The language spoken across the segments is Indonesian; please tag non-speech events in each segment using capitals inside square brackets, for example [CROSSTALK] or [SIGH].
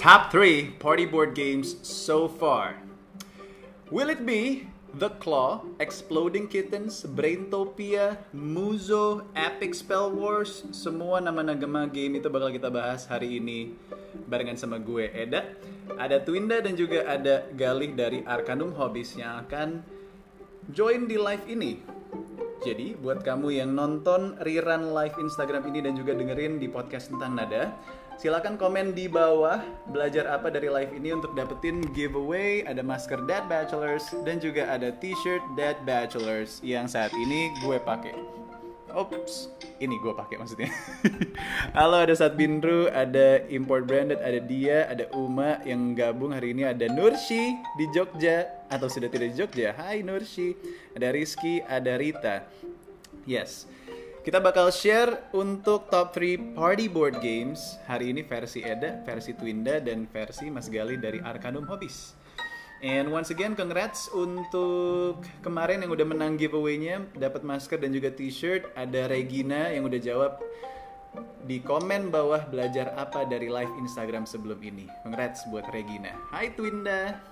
Top 3 party board games so far. Will it be The Claw, Exploding Kittens, Braintopia, Muzo, Epic Spell Wars? Semua nama-nama game itu bakal kita bahas hari ini barengan sama gue Eda. Ada Twinda dan juga ada Galih dari Arcanum Hobbies yang akan join di live ini. Jadi buat kamu yang nonton rerun live Instagram ini dan juga dengerin di podcast tentang nada, silakan komen di bawah belajar apa dari live ini untuk dapetin giveaway, ada masker Dead Bachelors dan juga ada t-shirt Dead Bachelors yang saat ini gue pakai. Ops, ini gue pakai maksudnya. [LAUGHS] Halo, ada Sat Bindru, ada Import Branded, ada dia, ada Uma yang gabung hari ini, ada Nurshi di Jogja atau sudah tidak di Jogja. Hai Nurshi, ada Rizky, ada Rita. Yes. Kita bakal share untuk top 3 party board games. Hari ini versi Eda, versi Twinda, dan versi Mas Gali dari Arcanum Hobbies. And once again, congrats untuk kemarin yang udah menang giveaway-nya, dapat masker dan juga t-shirt. Ada Regina yang udah jawab di komen bawah belajar apa dari live Instagram sebelum ini. Congrats buat Regina. Hai Twinda.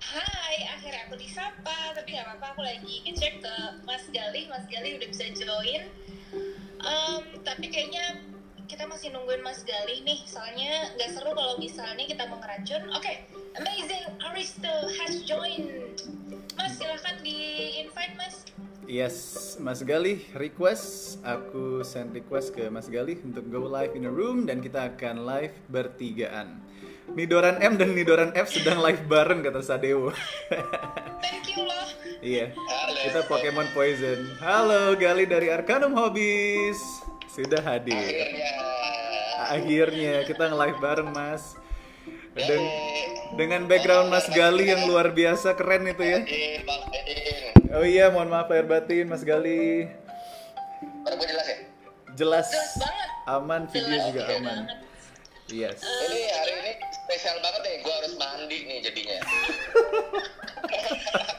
Hai, akhirnya aku disapa, tapi nggak apa-apa aku lagi ngecek ke Mas Galih, Mas Galih udah bisa join. Um, tapi kayaknya kita masih nungguin Mas Galih nih, soalnya nggak seru kalau misalnya kita mau ngeracun. Oke, amazing, Aristo has joined. Mas silahkan di invite Mas. Yes, Mas Galih request, aku send request ke Mas Galih untuk go live in a room dan kita akan live bertigaan. Nidoran M dan Nidoran F sedang live bareng kata Sadewo. Thank you loh. iya, kita Pokemon Poison. Halo, Gali dari Arcanum Hobbies. Sudah hadir. Akhirnya. Akhirnya kita nge-live bareng, Mas. Dan dengan background Mas Gali yang luar biasa keren itu ya. Oh iya, mohon maaf lahir batin Mas Gali. Jelas ya? Jelas. Jelas banget. Aman, video Jelas juga banget. aman. Yes. Ini hari spesial banget nih, gue harus mandi nih jadinya.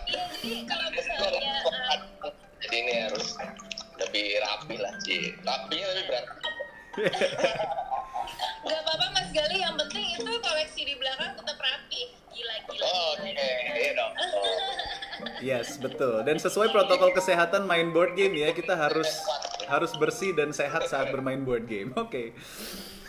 Jadi kalau misalnya Jadi ini harus lebih rapi lah sih. Rapinya tapi berat. nggak apa-apa Mas Galih, yang penting itu koleksi di belakang tetap rapi. Gila, gila, Oh, gila. Oke, iya dong. Yes, betul. Dan sesuai protokol kesehatan main board game ya, kita harus harus bersih dan sehat saat bermain board game. Oke.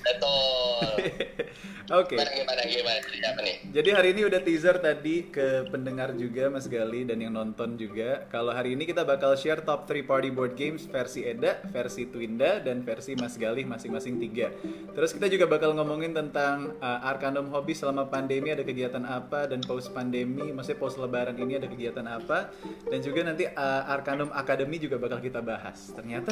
Betul. [LAUGHS] Oke. Gimana gimana gimana? Jadi apa nih? Jadi hari ini udah teaser tadi ke pendengar juga Mas Gali dan yang nonton juga. Kalau hari ini kita bakal share top 3 party board games versi Eda, versi Twinda, dan versi Mas Gali masing-masing tiga. Terus kita juga bakal ngomongin tentang uh, Arcanum Hobby selama pandemi ada kegiatan apa dan post pandemi, maksudnya post lebaran ini ada kegiatan apa. Dan juga nanti uh, Arcanum Academy juga bakal kita bahas. Ternyata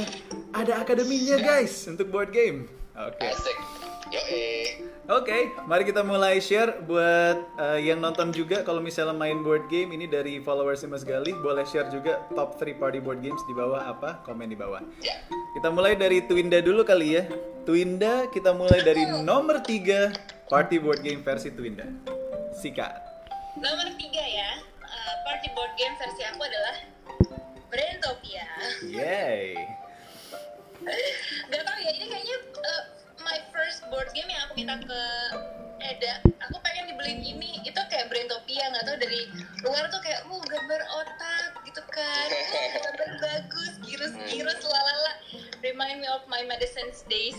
ada akademinya guys untuk board game. Oke. Asik. Yoi. Oke, mari kita mulai share buat uh, yang nonton juga kalau misalnya main board game ini dari followers Mas Gali boleh share juga top 3 party board games di bawah apa? Komen di bawah. Ya. Kita mulai dari Twinda dulu kali ya. Twinda kita mulai dari nomor 3 party board game versi Twinda. Sikat. Nomor tiga ya, uh, party board game versi aku adalah Braintopia. Yay. Gak tau ya, ini kayaknya uh, my first board game yang aku minta ke Eda. Aku pengen dibeliin ini, itu kayak Braintopia. Gak tau dari luar tuh kayak, uh gambar otak gitu kan. Uh, gambar [LAUGHS] bagus, girus-girus, lalala. Remind me of my medicines days.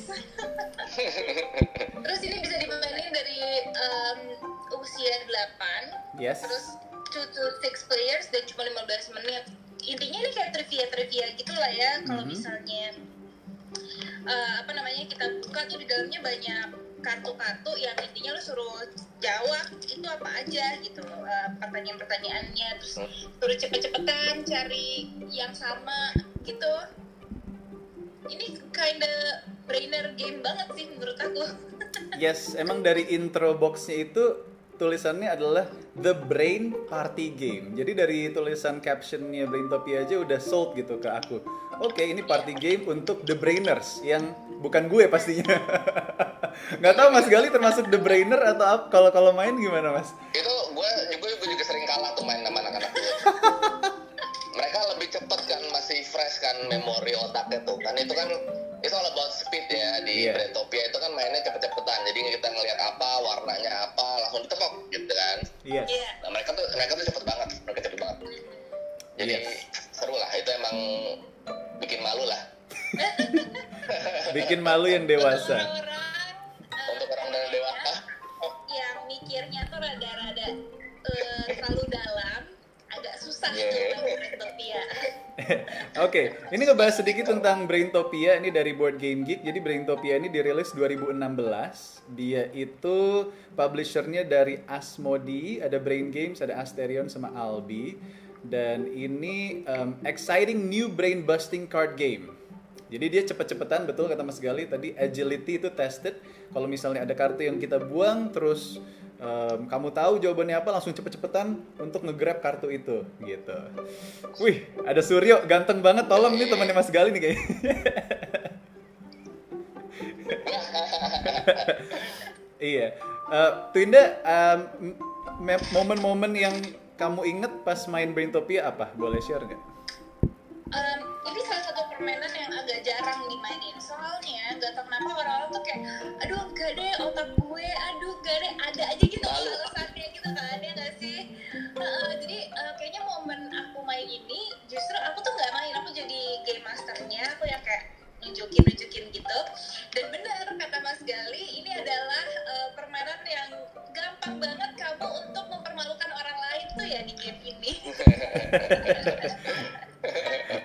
[LAUGHS] Terus ini bisa dimainin dari um, usia 8 Yes. terus 2 to 6 players dan cuma 15 menit intinya ini kayak trivia-trivia gitu lah ya kalau Mhm. misalnya eh, apa namanya kita buka tuh di dalamnya banyak kartu-kartu yang intinya lu suruh jawab itu apa aja? gitu eh, pertanyaan-pertanyaannya. Terus suruh cepet-cepetan cari yang sama gitu. Ini kinda brainer game banget sih menurut aku. [LAUGHS] Yes, emang dari intro boxnya itu tulisannya adalah The Brain Party Game. Jadi dari tulisan captionnya Braintopia aja udah sold gitu ke aku. Oke, ini party game untuk The Brainers yang bukan gue pastinya. [LAUGHS] Nggak tahu Mas Gali termasuk The Brainer atau apa? Kalau kalau main gimana Mas? Itu gue juga gue juga sering kalah tuh main sama anak-anak gue. [LAUGHS] Mereka lebih cepet kan masih fresh kan memori otaknya tuh kan itu kan It's all about speed ya di Iya. Brentopia itu kan mainnya cepet-cepetan. Jadi kita ngelihat apa, warnanya apa, langsung ditepok gitu kan. Iya. Nah, mereka tuh mereka tuh cepet banget, mereka cepet banget. Jadi Yes. seru lah, itu emang bikin malu lah [LAUGHS] Bikin malu yang dewasa. Orang-orang eh, untuk orang dari dewasa. yang mikirnya tuh rada-rada eh, terlalu dalam, susah main Brentopia. [LAUGHS] Oke, ini ngebahas sedikit tentang Braintopia ini dari Board Game Geek. Jadi Braintopia ini dirilis 2016. Dia itu publishernya dari Asmodee, ada Brain Games, ada Asterion sama Albi. Dan ini um, exciting new brain busting card game. Jadi dia cepet-cepetan betul kata Mas Gali tadi agility itu tested. Kalau misalnya ada kartu yang kita buang terus em, kamu tahu jawabannya apa langsung cepet-cepetan untuk nge-grab kartu itu gitu. Wih, ada Suryo ganteng banget. Tolong nih temannya Mas Gali nih kayaknya. [LAUGHS] iya. Eh, Twinda em, me- momen-momen yang kamu inget pas main Braintopia apa? Boleh share nggak? Em, ini salah satu permainan yang agak jarang dimainin soalnya gak tau kenapa orang-orang tuh kayak aduh gak deh otak aduh gak deh ada aja gitu alasannya gitu kan ya gak sih? Heeh, jadi eh, kayaknya momen aku main ini justru aku tuh gak main aku jadi game masternya aku yang kayak nunjukin nunjukin gitu. Dan benar kata Mas Gali ini adalah eh, permainan yang gampang banget kamu untuk mempermalukan orang lain tuh ya di game ini.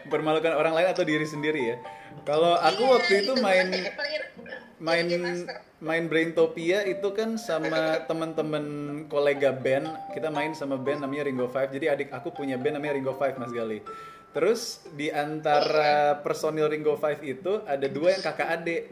Permalukan orang lain atau diri sendiri ya. Kalau aku Iya, waktu itu main main main Braintopia itu kan sama teman-teman kolega band. Kita main sama band namanya Ringo Five. Jadi adik aku punya band namanya Ringo Five Mas Gali. Terus di antara personil Ringo Five itu ada dua yang kakak adik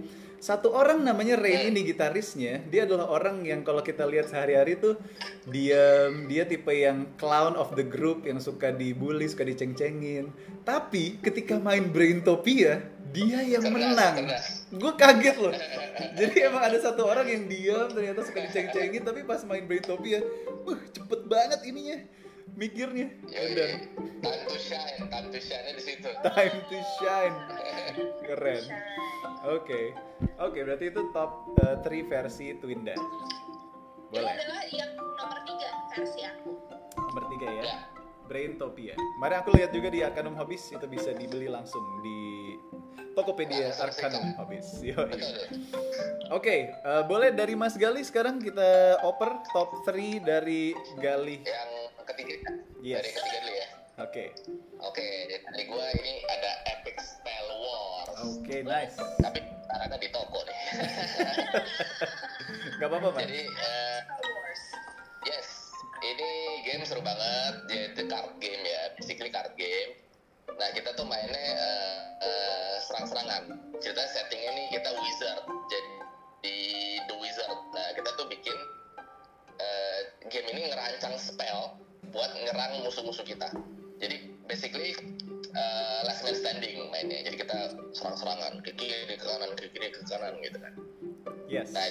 satu orang namanya Rain ini gitarisnya. Dia adalah orang yang kalau kita lihat sehari-hari tuh dia dia tipe yang clown of the group yang suka dibully suka diceng-cengin. Tapi ketika main Braintopia dia yang menang. gue kaget loh. [LAUGHS] Jadi emang ada satu orang yang diam ternyata suka diceng-cengin. Tapi pas main Braintopia wah cepet banget ininya mikirnya Yoi, dan time to shine, time to shine di situ. time to shine keren oke oke berarti itu top 3 versi Twinda Ini boleh adalah yang nomor tiga versi aku. nomor tiga ya Ya. Braintopia mari aku lihat juga di Arcanum Hobbies itu bisa dibeli langsung di Tokopedia Arcanum. Hobbies Yoi. Betul. Oke, eh, boleh dari Mas Gali sekarang kita oper top 3 dari Gali. Yang ketiga, Yes. dari ketiga dulu ya. Oke. Oke, dari gua ini ada Epic Spell Wars. Oke, nice. Tapi sekarang di toko nih. [LAUGHS] Gak apa-apa. Jadi, eh, Wars. yes, ini game seru banget. Yes. Nah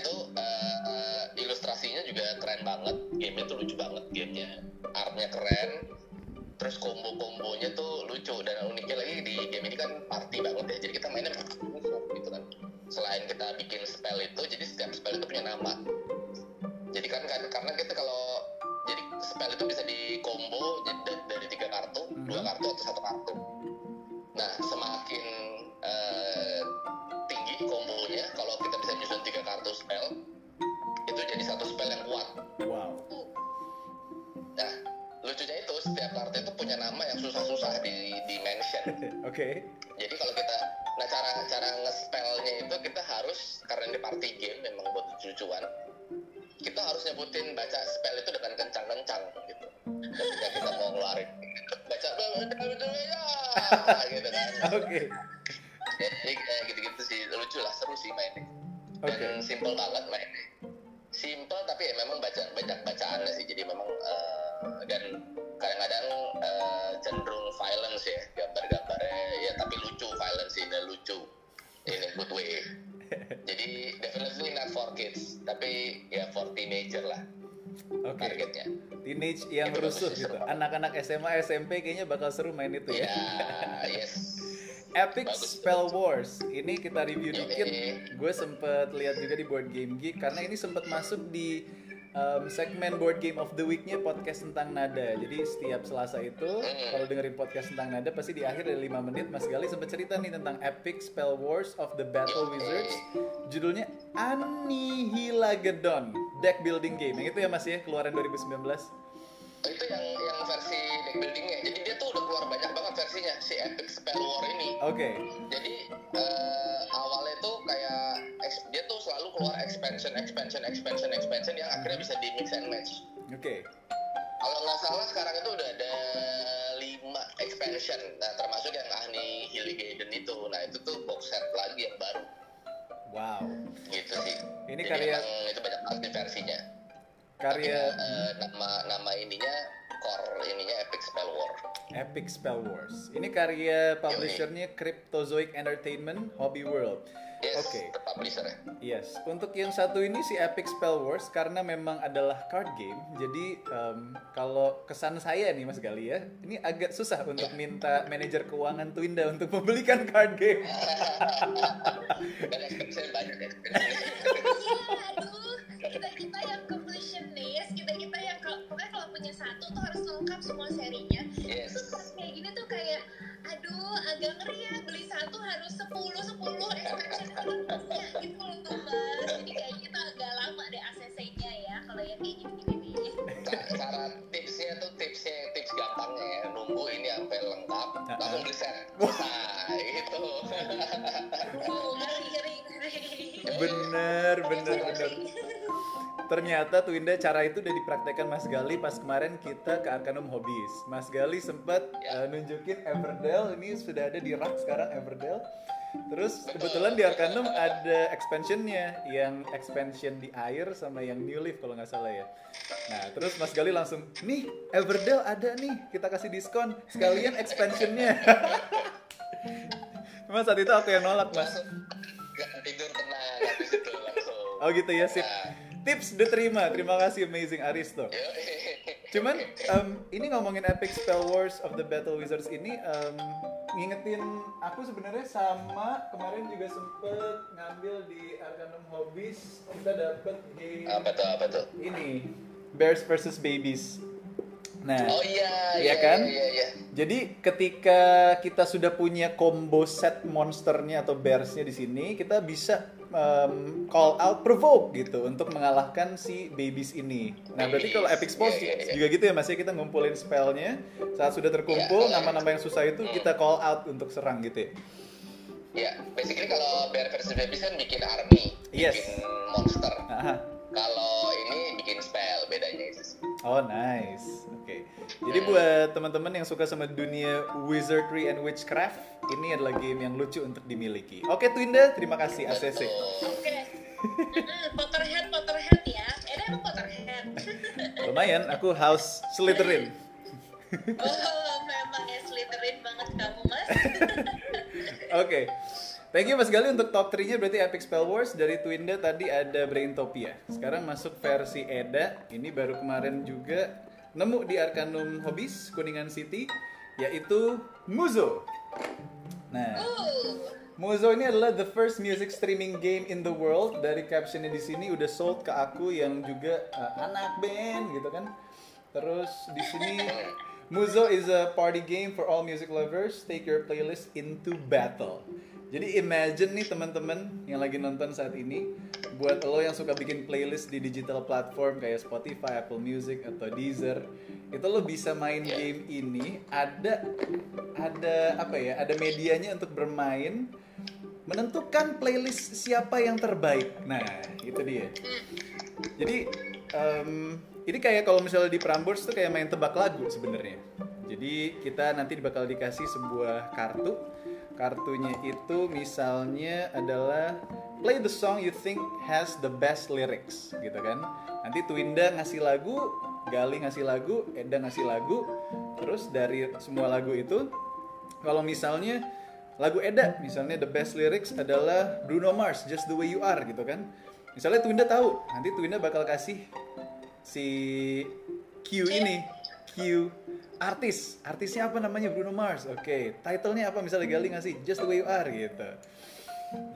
nyebutin baca spell itu dengan kencang-kencang gitu. Ketika kita mau ngeluarin, baca ya, gitu kan. Oke. Jadi Anak-anak SMA, SMP kayaknya bakal seru main itu ya. Ya, yes. [LAUGHS] Epic Bagus, Spell bagus. Wars. Ini kita review dikit. Gue sempet lihat juga di Board Game Geek karena ini sempet masuk di um, segmen Board Game of the Week-nya podcast tentang nada. Jadi setiap Selasa itu kalau dengerin podcast tentang nada pasti di akhir dari 5 menit Mas Gali sempet cerita nih tentang Epic Spell Wars of the Battle Wizards. Judulnya Annihilagedon Deck Building Game. Yang itu ya Mas ya, keluaran 2019. Itu yang yang versi deck buildingnya. Jadi dia tuh udah keluar banyak banget versinya si Epic Spell War ini. Oke. jadi eh, awalnya tuh kayak dia tuh selalu keluar expansion expansion expansion expansion yang akhirnya bisa di mix and match. Oke. kalau nggak salah sekarang itu udah ada lima expansion. Nah termasuk yang Ahni Hilligaden itu. Nah itu tuh box set lagi yang baru. Wow. gitu sih. Ini Jadi karya- emang itu banyak banget versinya Karya Eh, nama nama ininya core ininya Epic Spell War Epic Spell Wars. Ini karya publishernya Cryptozoic Entertainment Hobby World. yes Oke. publisher ya Yes, untuk yang satu ini si Epic Spell Wars karena memang adalah card game. Jadi em, kalau kesan saya nih Mas Gali ya, ini agak susah untuk minta manajer keuangan Twinda untuk membelikan card game. [LAUGHS] banyak [LAUGHS] [LAUGHS] punya satu tuh harus lengkap semua serinya. yes Terus pas kayak gini tuh kayak, aduh, agak ngeri ya beli satu harus 10 10 expansion itu kan punya gitu loh tuh mas. Jadi kayaknya itu agak lama deh ACC-nya ya kalau yang kayak gini-gini nih. Ca- cara tipsnya tuh tipsnya tips gampangnya ya nunggu ini sampai lengkap langsung beli set nah [LAUGHS] gitu ngeri. Bener, bener, bener. Ternyata Twinda cara itu udah dipraktekkan Mas Gali pas kemarin kita ke Arcanum Hobbies. Mas Gali sempat Ya. uh, nunjukin Everdell, ini sudah ada di rak sekarang Everdell. Terus kebetulan di Arcanum ada expansionnya, yang expansion di air sama yang New Leaf kalau nggak salah ya. Nah terus Mas Gali langsung, nih Everdell ada nih, kita kasih diskon sekalian expansionnya. [LAUGHS] Mas saat itu aku yang nolak mas. gak tidur tenang habis itu langsung Oh gitu ya sip. Nah. Tips diterima. Terima kasih Amazing Aristo. [LAUGHS] Cuman em, ini ngomongin Epic Spell Wars of the Battle Wizards ini em, ngingetin aku sebenarnya sama kemarin juga sempet ngambil di Arcanum Hobbies kita dapet game apa tuh apa tuh ini Bears versus Babies. Nah, oh iya Iya iya kan? iya iya jadi ketika kita sudah punya combo set monsternya atau bearsnya di sini, kita bisa um, call out provoke gitu untuk mengalahkan si babies ini. Nah berarti kalau epic spells Iya, iya, iya. juga gitu ya mas ya kita ngumpulin spellnya saat sudah terkumpul Iya. nama-nama yang susah itu kita call out untuk serang gitu ya. ya basically kalau Bear versus Babies kan bikin army Yes. bikin monster Aha. kalau ini bikin spell bedanya itu Oh nice, oke. Jadi buat teman-teman yang suka sama dunia wizardry and witchcraft, ini adalah game yang lucu untuk dimiliki. Oke Twinda, terima kasih ACC. Oke. Mm-mm, Potterhead, Potterhead ya. Eh, emang Potterhead. [LAUGHS] Lumayan, aku House Slytherin. oh, memang ya Slytherin banget kamu, Mas. [LAUGHS] Oke. Thank you Mas Gali untuk top 3-nya berarti Epic Spell Wars dari Twinda tadi ada Braintopia. Sekarang masuk versi Eda. Ini baru kemarin juga nemu di Arcanum Hobbies Kuningan City yaitu Muzo. Nah, Muzo ini adalah the first music streaming game in the world. Dari captionnya di sini udah sold ke aku yang juga uh, anak band gitu kan. Terus di sini Muzo is a party game for all music lovers. Take your playlist into battle. Jadi imagine nih teman-teman yang lagi nonton saat ini, buat lo yang suka bikin playlist di digital platform kayak Spotify, Apple Music atau Deezer, itu lo bisa main Yeah. game ini ada ada apa ya? Ada medianya untuk bermain menentukan playlist siapa yang terbaik. Nah, itu dia. Jadi em, ini kayak kalau misalnya di Prambors tuh kayak main tebak lagu sebenarnya. Jadi kita nanti bakal dikasih sebuah kartu. Kartunya itu misalnya adalah play the song you think has the best lyrics gitu kan. Nanti Twinda ngasih lagu, Gali ngasih lagu, Eda ngasih lagu. Terus dari semua lagu itu kalau misalnya lagu Eda misalnya the best lyrics adalah Bruno Mars Just the Way You Are gitu kan misalnya Twinda tahu nanti Twinda bakal kasih si Q ini Q artis. Artisnya apa namanya? Bruno Mars. Oke. Titlenya apa? Misalnya Gali ngasih Just the Way You Are gitu.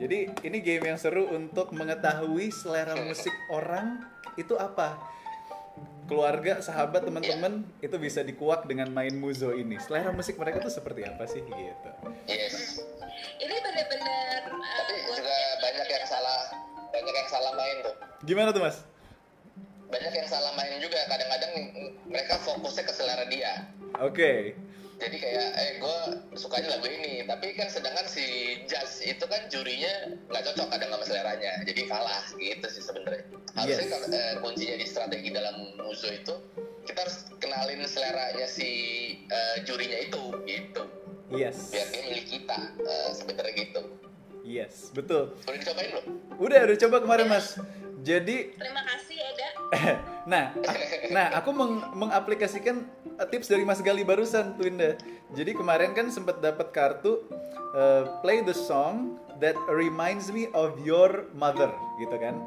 Jadi ini game yang seru untuk mengetahui selera musik orang itu apa. Keluarga sahabat teman-teman itu bisa dikuak dengan main Muzo ini. Selera musik mereka tuh seperti apa sih gitu? Yes. Ini bener-bener uh, juga banyak yang salah banyak yang salah main tuh gimana tuh mas banyak yang salah main juga. Kadang-kadang mereka fokusnya ke selera dia. Oke. Jadi kayak eh gue sukanya lagu ini. Tapi kan sedangkan si Jazz itu kan jurinya nggak cocok kadang sama seleranya. Jadi kalah gitu sih sebenarnya. Harusnya Yes. kalau, eh, kuncinya di strategi dalam musuh itu kita harus kenalin seleranya si eh, jurinya itu gitu. Yes. Biar dia milik kita eh, sebenarnya gitu. Yes betul. Udah dicobain belum? Udah udah coba kemarin mas jadi terima kasih Eda. [LAUGHS] nah, nah aku meng- mengaplikasikan uh, tips dari Mas Gali barusan Twinda. Jadi kemarin kan sempat dapat kartu uh, play the song that reminds me of your mother gitu kan.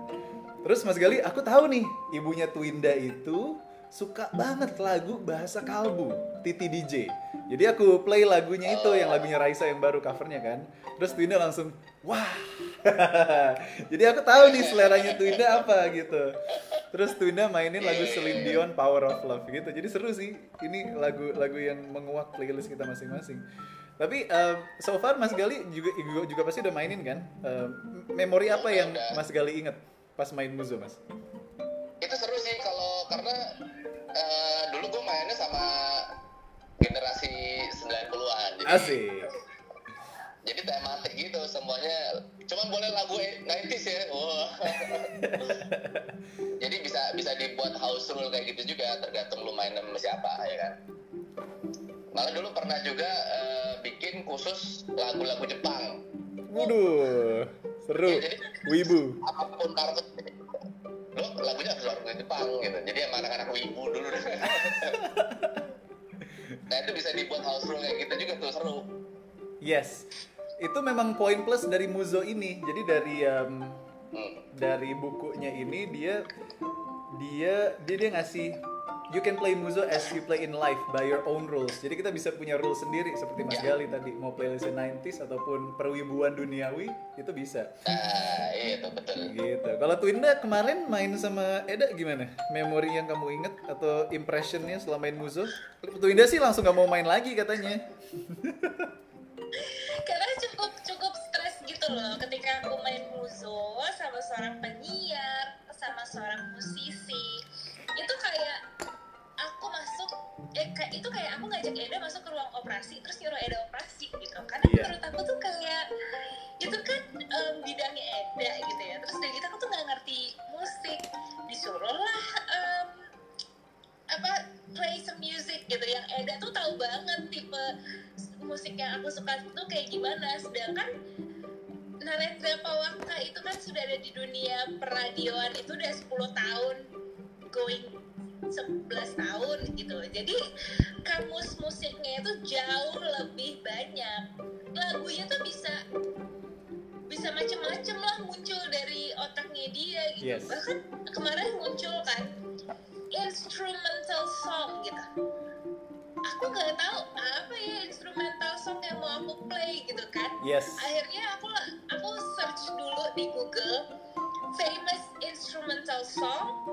Terus Mas Gali, aku tahu nih ibunya Twinda itu suka banget lagu bahasa kalbu Titi DJ. Jadi aku play lagunya itu yang lagunya Raisa yang baru covernya kan. Terus Twinda langsung wah. [LAUGHS] Jadi aku tahu nih seleranya Twinda apa gitu. Terus Twinda mainin lagu Celine Dion Power of Love gitu. Jadi seru sih. Ini lagu-lagu yang menguak playlist kita masing-masing. Tapi um, so far Mas Gali juga juga, juga pasti udah mainin kan? Um, memori apa yang Mas Gali inget pas main Muzo Mas? itu seru sih kalau karena eh, dulu gue mainnya sama generasi 90-an jadi Asik. Jadi tematik gitu semuanya. Cuman boleh lagu 90s ya. Wah [LAUGHS] jadi bisa bisa dibuat house rule kayak gitu juga tergantung lu main sama siapa ya kan? Malah dulu pernah juga eh, bikin khusus lagu-lagu Jepang. Waduh, seru. Ya, jadi Wibu. apa pun kartu lu lagunya harus lagu Jepang gitu. Jadi emang anak-anak wibu dulu. [LAUGHS] Nah itu bisa dibuat house rule kayak gitu juga tuh seru Yes. Itu memang poin plus dari Muzo ini. Jadi dari um, hmm. dari bukunya ini dia dia dia dia ngasih you can play Muzo as you play in life by your own rules. Jadi kita bisa punya rules sendiri seperti Mas Ya. Gali tadi mau playlist 90s ataupun perwibuan duniawi itu bisa. iya tuh betul Gitu. Kalau Twinda kemarin main sama Eda gimana? Memori yang kamu inget atau impressionnya setelah main Muzo? Twinda sih langsung gak mau main lagi katanya. [LAUGHS] [LAUGHS] Karena cukup cukup stres gitu loh ketika aku main muzo sama seorang penyiar, sama seorang musisi. Itu kayak aku masuk eh kayak itu kayak aku ngajak Eda masuk ke ruang operasi terus nyuruh Eda operasi gitu. Karena Iya. menurut aku tuh kayak itu kan em, bidangnya Eda gitu ya. Terus dari gitu aku tuh nggak ngerti musik. Disuruh lah em, apa play some music gitu. Yang Eda tuh tahu banget tipe musik yang aku suka tuh kayak gimana. Sedangkan Narendra Pawaka itu kan sudah ada di dunia peradioan itu udah 10 tahun. Going 11 tahun gitu. Jadi kamus musiknya itu jauh lebih banyak. Lagunya tuh bisa bisa macem-macem lah muncul dari otaknya dia gitu. Yes. bahkan kemarin muncul kan instrumental song gitu. Aku nggak tahu apa ya instrumental song yang mau aku play gitu kan. Yes. akhirnya aku aku search dulu di Google famous instrumental song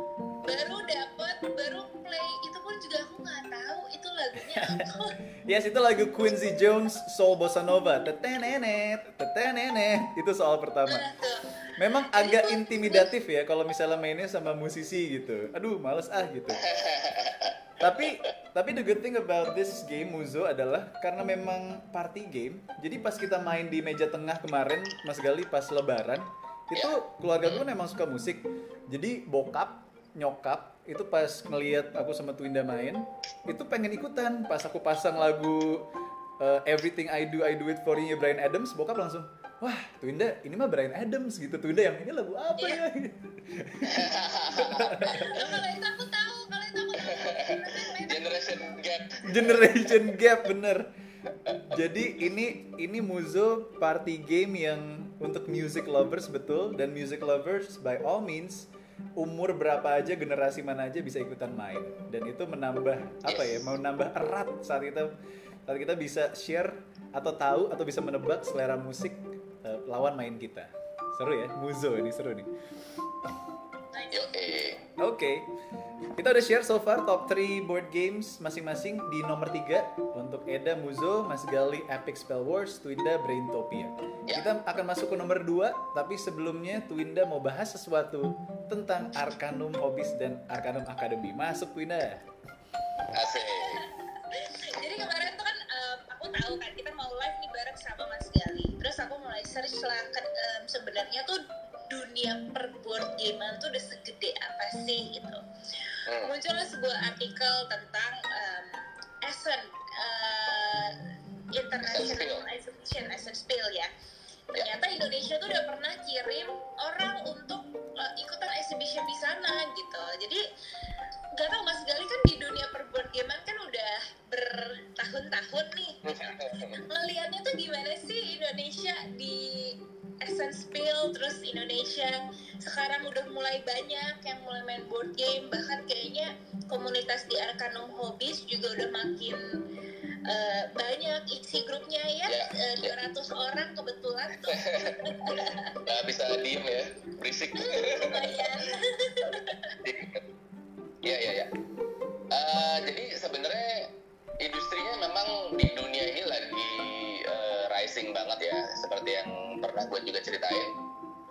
baru dapat baru play itu pun juga aku nggak tahu itu lagunya apa [LAUGHS] Yes, itu lagu Quincy Jones Soul Bossa Nova. Tetenenet, tetenenet. Itu soal pertama. nah Memang agak intimidatif ya kalau misalnya mainnya sama musisi gitu. Aduh, males ah gitu. [LAUGHS] tapi tapi the good thing about this game Muzo adalah karena memang party game. Jadi pas kita main di meja tengah kemarin Mas Gali pas lebaran, itu keluarga gue memang suka musik. Jadi bokap, nyokap itu pas ngelihat aku sama Twinda main, itu pengen ikutan. Pas aku pasang lagu uh, Everything I Do I Do It For You Brian Adams, bokap langsung Wah, Twinda, ini mah Brian Adams gitu. Twinda yang ini lagu apa ya? Oh, [LAUGHS] kalau itu aku tahu kalau itu aku tahu generation gap Generation gap bener. Jadi ini ini Muzo party game yang untuk music lovers betul dan music lovers by all means umur berapa aja generasi mana aja bisa ikutan main. Dan itu menambah apa ya menambah erat saat kita saat kita bisa share atau tahu atau bisa menebak selera musik uh, lawan main kita. Seru ya muzo ini seru nih Yo, eh. Oke, kita udah share so far top 3 board games masing-masing di nomor 3 untuk Eda Muzo, Mas Gali Epic Spell Wars, Twinda Braintopia. Ya. Kita akan masuk ke nomor 2, tapi sebelumnya Twinda mau bahas sesuatu tentang Arcanum Hobbies dan Arcanum Academy. Masuk Twinda. Asik. Jadi kemarin tuh kan em, aku tahu kan kita mau live nih bareng sama Mas Gali. Terus aku mulai search lah kan em, sebenarnya tuh dunia per board game tuh udah segede apa sih gitu. Hmm. Muncullah sebuah artikel tentang em, Essen eh, International Exhibition Essen Spiel ya. Ternyata Indonesia tuh udah pernah kirim orang untuk eh, ikutan exhibition di sana gitu. Jadi nggak tahu Mas Gali kan di dunia per board game kan udah bertahun-tahun nih. [LAUGHS] Ngelihatnya tuh gimana sih Indonesia di Essence Spiel terus Indonesia sekarang udah mulai banyak yang mulai main board game bahkan kayaknya komunitas di Arcanum Hobbies juga udah makin eh, banyak isi grupnya ya Ya, eh, ya. 200 orang kebetulan tuh [LAUGHS] Nggak bisa diem ya, berisik. [LAUGHS] lumayan Iya iya iya. Eh, jadi sebenarnya industrinya memang di dunia ini lagi rising banget ya, seperti yang pernah gue juga ceritain.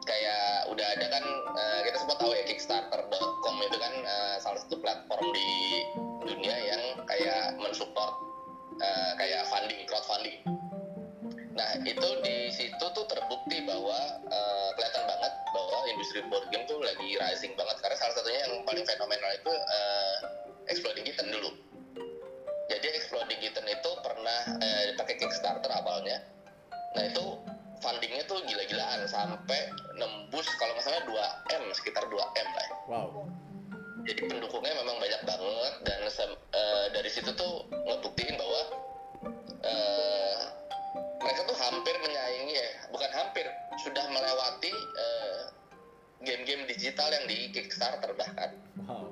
Kayak udah ada kan eh, kita semua tahu ya Kickstarter.com itu kan eh, salah satu platform di dunia yang kayak mensupport eh, kayak funding, crowdfunding. Nah itu di situ tuh terbukti bahwa eh, kelihatan banget bahwa industri board game tuh lagi rising banget karena salah satunya yang paling fenomenal itu eh, Exploding Kitten dulu. Jadi Exploding Kitten itu pernah eh, pakai Kickstarter awalnya. Nah itu fundingnya tuh gila-gilaan sampai nembus kalau nggak salah 2 m sekitar 2 m lah. Wow. Jadi pendukungnya memang banyak banget dan eh, dari situ tuh ngebuktiin bahwa eh, mereka tuh hampir menyaingi ya, bukan hampir, sudah melewati eh, game-game digital yang di Kickstarter bahkan. Wow.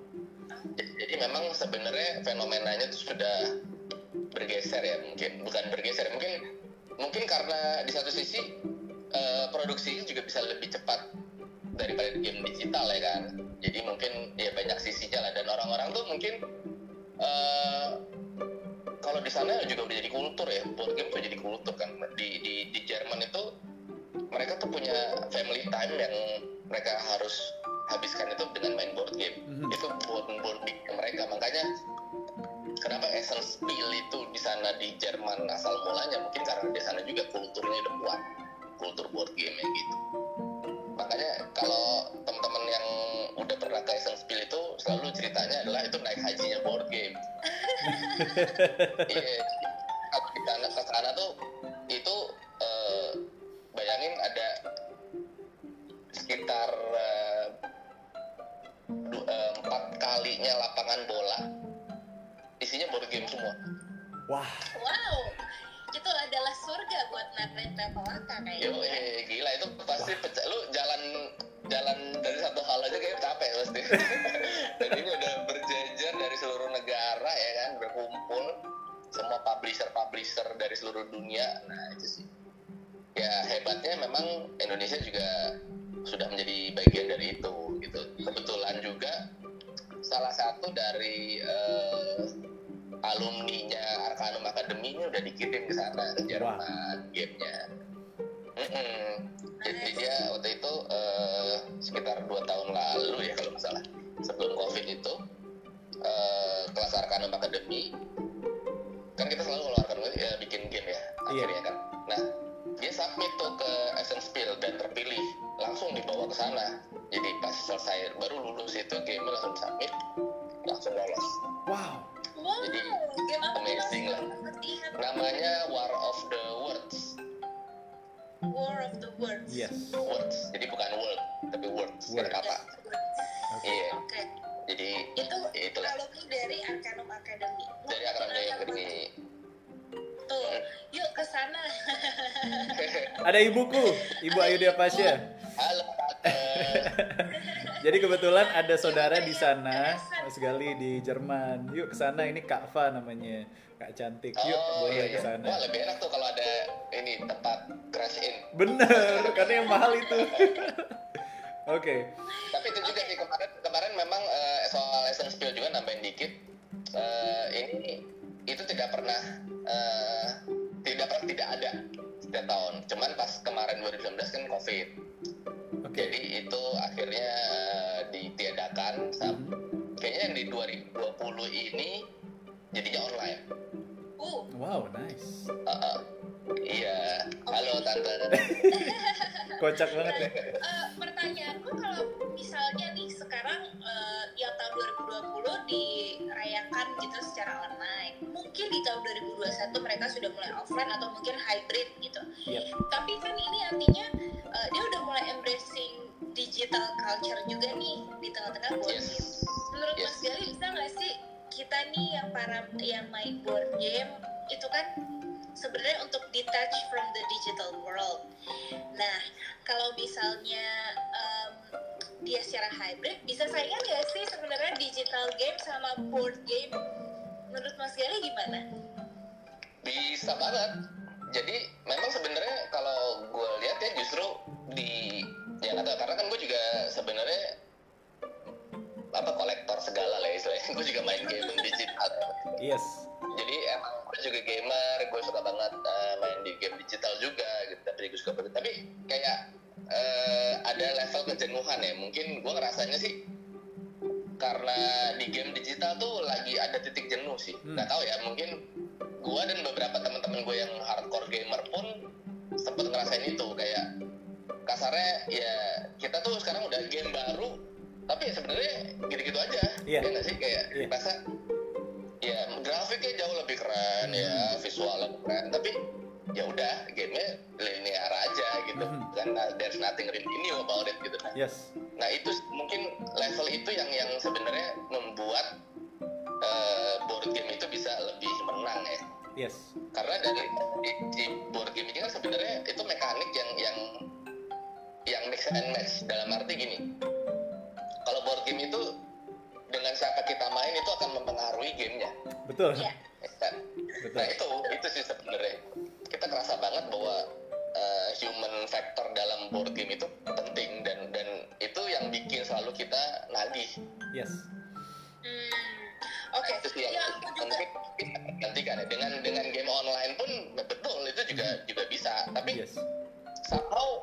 Jadi, jadi memang sebenarnya fenomenanya tuh sudah bergeser ya mungkin, bukan bergeser mungkin mungkin karena di satu sisi eh, produksinya juga bisa lebih cepat daripada game digital ya kan. Jadi mungkin ya banyak sisinya lah. Dan orang-orang tuh mungkin eh, kalau di sana juga udah jadi kultur ya. Board game tuh jadi kultur kan. Di di di Jerman itu mereka tuh punya family time yang mereka harus habiskan itu dengan main board game. Mhm. itu board board game mereka. Makanya kenapa Essence Spiel itu di sana di Jerman asal mulanya? Mungkin karena di sana juga kulturnya udah kuat kultur board game gitu. Makanya kalau teman-teman yang udah pernah ke Essence Spiel itu selalu ceritanya adalah itu naik hajinya board game. [LAUGHS] Iya kalau board game semua. Wah. wow. Itu adalah surga buat Nathan Travelaka yo kayaknya eh, gila itu pasti pecah. Lu jalan jalan dari satu hal aja kayak capek pasti. [LAUGHS] Dan ini udah berjejer dari seluruh negara ya kan? Berkumpul semua publisher publisher dari seluruh dunia. Nah itu sih. Ya hebatnya memang Indonesia juga sudah menjadi bagian dari itu gitu. Kebetulan juga salah satu dari eh, alumninya Arcanum Academy ini udah dikirim ke sana ke Jerman gamenya. Mm-mm. jadi dia waktu itu eh, sekitar dua tahun lalu ya kalau nggak salah sebelum covid itu eh, kelas Arcanum Academy kan kita selalu kalau Arcanum ya, bikin game ya Iya. akhirnya kan. Nah dia submit tuh ke Essence Spiel dan terpilih. Langsung dibawa ke sana. Jadi pas selesai baru lulus itu game langsung submit. Langsung lolos. Wow. Wow Jadi, apa amazing lah. Namanya War of the Words. War of the Words. Yes. Words. Jadi bukan world tapi words. Words. kayak kata. Yes, words. iya. Oke. Jadi itu ya itulah. alumni dari Arcanum Academy. Dari akademi akademi tuh yuk ke sana. [LAUGHS] Ada ibuku, Ibu Ayu Pasya. halo [LAUGHS] Jadi kebetulan ada saudara di sana, Mas Gali di Jerman. Yuk ke sana ini Kak Fa namanya. Kak cantik. Yuk oh boleh iya, ke iya. sana. Wah lebih enak tuh kalau ada ini tempat crash in. Bener, karena yang mahal itu. [LAUGHS] Oke. Tapi itu juga sih kemarin kemarin memang eh, soal essence spill juga nambahin dikit. Eh, ini itu tidak pernah eh, tidak pernah tidak ada setiap tahun. Cuman pas kemarin 2019 kan covid. Jadi itu akhirnya ditiadakan. Sam- Kayaknya yang di 2020 ini jadinya online. Uh, Wow, nice. Uh-uh. Iya. Halo tante. [LAUGHS] Kocak banget ya. eh, pertanyaanku kalau misalnya nih sekarang eh, yang tahun 2020 dirayakan gitu secara online, mungkin di tahun 2021 mereka sudah mulai offline atau mungkin hybrid gitu. Yep. Tapi kan ini artinya eh, dia udah mulai embracing digital culture juga nih di tengah-tengah Yes. Menurut Yes. Mas Gali bisa nggak sih kita nih yang para yang main board game itu kan sebenarnya untuk detach from the digital world. Nah, kalau misalnya em, dia secara hybrid, bisa saingan nggak sih sebenarnya digital game sama board game? Menurut Mas Gali gimana? Bisa banget. Jadi memang sebenarnya kalau gue lihat ya justru di ya nggak karena kan gue juga sebenarnya apa kolektor segala lah istilahnya. [LAUGHS] gue juga main game digital. Yes. Jadi emang gue juga gamer, gue suka banget eh, main di game digital juga gitu. Tapi gue suka banget. Tapi kayak eh, ada level kejenuhan ya. Mungkin gue ngerasanya sih karena di game digital tuh lagi ada titik jenuh sih. Hmm. Nggak tahu ya, mungkin gue dan beberapa teman-teman gue yang hardcore gamer pun sempet ngerasain itu kayak kasarnya ya kita tuh sekarang udah game baru tapi ya sebenarnya gitu-gitu aja Iya. ya nggak sih kayak Iya. rasa ya grafiknya jauh lebih keren Hmm. ya visualnya keren tapi ya udah gamenya linear aja gitu Mhm. karena there's nothing really new about it gitu nah, Yes. nah itu mungkin level itu yang yang sebenarnya membuat eh, board game itu bisa lebih menang ya Yes. karena dari di, di board game ini kan sebenarnya itu mekanik yang yang yang mix and match dalam arti gini board game itu dengan siapa kita main itu akan mempengaruhi gamenya Betul. Iya. ya kan? Betul. nah itu itu sih sebenarnya kita kerasa banget bahwa uh, human factor dalam board game itu penting dan dan itu yang bikin selalu kita nagih Yes. Hmm, Oke, itu sih yang ya ya dengan dengan game online pun betul itu juga juga bisa tapi Yes. somehow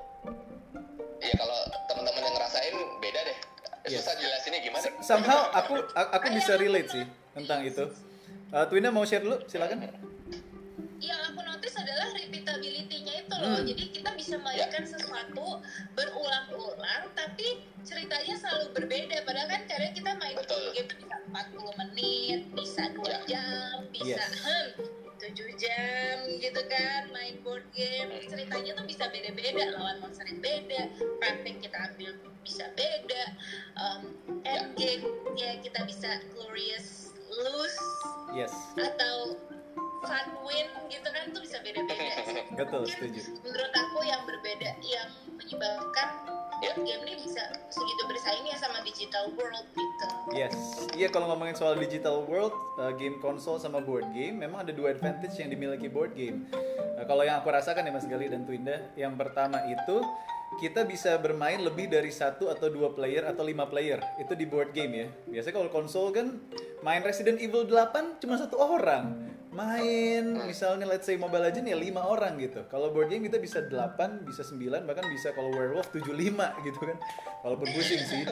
ya kalau teman-teman yang ngerasain beda deh Yes. susah jelasinnya gimana Somehow aku aku bisa relate sih tentang itu. Uh, Twina mau share dulu, silakan. yang aku notice adalah repeatability-nya itu loh. Hmm. Jadi kita bisa mainkan sesuatu berulang-ulang tapi ceritanya selalu berbeda. Padahal kan kadang kita main Betul. game itu bisa 40 menit, bisa 2 Ya. jam, bisa Yes. hmm, 7 jam gitu kan main board game. Ceritanya tuh bisa beda-beda, lawan monster yang beda, yang kita ambil bisa beda, um, end game ya kita bisa glorious lose Yes. atau fun win gitu kan itu bisa beda-beda sih. [LAUGHS] Betul, setuju. menurut aku yang berbeda yang menyebabkan. Game ini bisa segitu bersaingnya sama digital world gitu Yes, iya kalau ngomongin soal digital world, uh, game konsol sama board game, memang ada dua advantage yang dimiliki board game. Uh, kalau yang aku rasakan ya Mas Gali dan Twinda, yang pertama itu kita bisa bermain lebih dari satu atau dua player atau lima player itu di board game ya. Biasanya kalau konsol kan main Resident Evil 8 cuma satu orang. Main misalnya let's say Mobile Legends ya lima orang gitu. Kalau board game kita bisa 8, bisa 9, bahkan bisa kalau Werewolf 75 gitu kan. Walaupun pusing sih.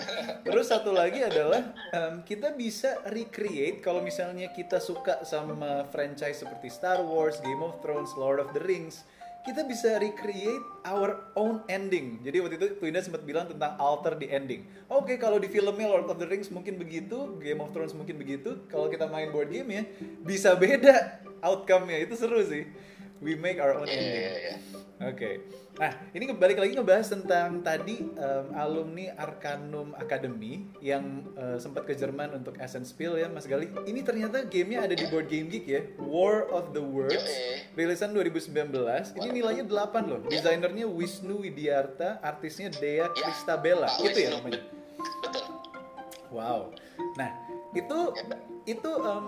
Terus satu lagi adalah em, kita bisa recreate kalau misalnya kita suka sama franchise seperti Star Wars, Game of Thrones, Lord of the Rings, kita bisa recreate our own ending. Jadi waktu itu Twinda sempat bilang tentang alter the ending. Oke, kalau di filmnya Lord of the Rings mungkin begitu, Game of Thrones mungkin begitu. Kalau kita main board game ya, bisa beda outcome-nya. Itu seru sih. We make our own Iya, ending. iya, iya. Oke. Nah, ini balik lagi ngebahas tentang tadi em, alumni Arcanum Academy yang eh, sempat ke Jerman untuk Essence Spiel ya, Mas Gali. Ini ternyata gamenya ada di Board Game Geek ya, War of the Worlds, rilisan 2019. Ini nilainya 8 loh. Desainernya Wisnu Widiarta, artisnya Dea Ya, Kristabella. Itu ya namanya. Wow. Nah, itu itu em,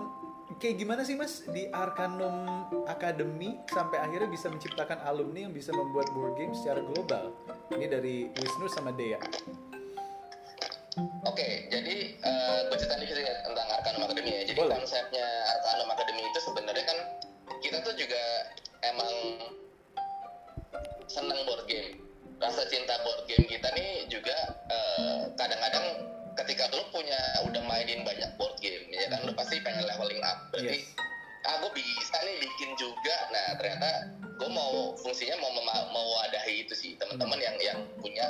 kayak gimana sih Mas di Arcanum Academy sampai akhirnya bisa menciptakan alumni yang bisa membuat board game secara global? Ini dari Wisnu sama Dea. Oke, jadi eh, gue cerita dikit ya tentang Arcanum Academy ya. Jadi Boleh. konsepnya Arcanum Academy itu sebenarnya kan kita tuh juga emang seneng board game. Rasa cinta board game kita nih juga eh, kadang-kadang ketika lu punya udah mainin banyak board game ya kan lu pasti pengen leveling up. Berarti Yes. ah gue bisa nih bikin juga. Nah ternyata gue mau fungsinya mau mema- mau wadahi itu sih teman-teman yang yang punya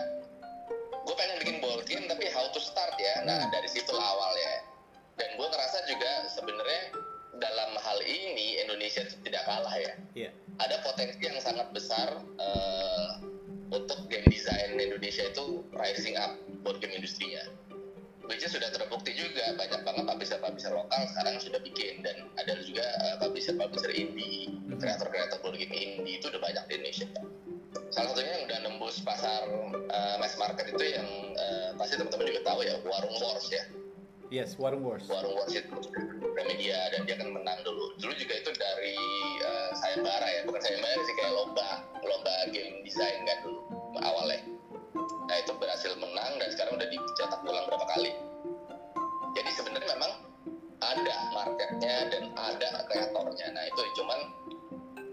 gue pengen bikin board game tapi how to start ya nah Hmm. dari situ awalnya dan gue ngerasa juga sebenarnya dalam hal ini Indonesia itu tidak kalah ya Iya. ada potensi yang sangat besar eh, untuk game design Indonesia itu rising up board game industrinya which is sudah terbukti juga banyak banget publisher-publisher lokal sekarang sudah bikin dan ada juga eh, publisher-publisher indie Mhm. kreator-kreator board game indie itu udah banyak di Indonesia salah satunya yang udah nembus pasar eh, mass market itu yang eh, pasti teman-teman juga tahu ya Warung Wars ya Yes, Warung Wars. Warung Wars itu Remedia dan dia akan menang dulu dulu juga itu dari eh, sayembara ya bukan sayembara sih kayak lomba lomba game design kan dulu awalnya nah itu berhasil menang dan sekarang udah dicetak ulang berapa kali. Jadi sebenarnya memang ada marketnya dan ada kreatornya. Nah itu cuman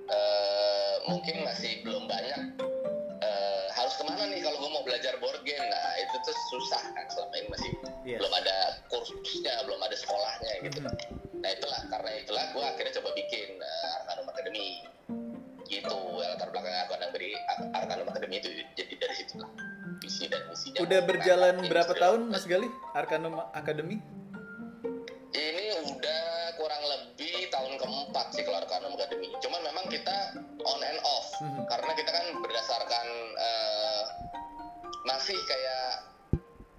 eh, mungkin masih belum banyak eh, harus ke mana nih kalau gue mau belajar board game? Nah itu tuh susah kan selama ini masih Yes. belum ada kursusnya belum ada sekolahnya gitu. Mhm. nah itulah karena itulah gue akhirnya coba bikin uh, Arcanum Academy. Gitu latar belakang Arcanum Academy Arcanum Academy itu jadi dari situ lah visi dan misinya Udah berjalan berapa tahun Mas Gali? Arcanum Academy? ini udah kurang lebih tahun keempat sih kalau Arcanum Academy cuman memang kita on and off Mhm. karena kita kan berdasarkan eh, masih kayak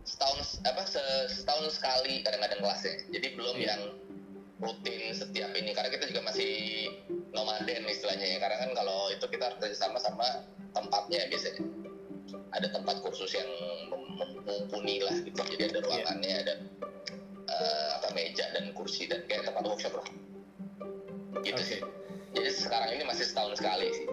setahun apa se- setahun sekali kadang-kadang kelasnya jadi belum Iya. yang rutin setiap ini karena kita juga masih nomaden istilahnya ya karena kan kalau itu kita harus kerjasama sama tempatnya biasanya ada tempat kursus yang mumpuni lah gitu jadi ada ruangannya ada eh, apa meja dan kursi dan kayak tempat workshop lah. Gitu Oke. sih. Jadi sekarang ini masih setahun sekali sih.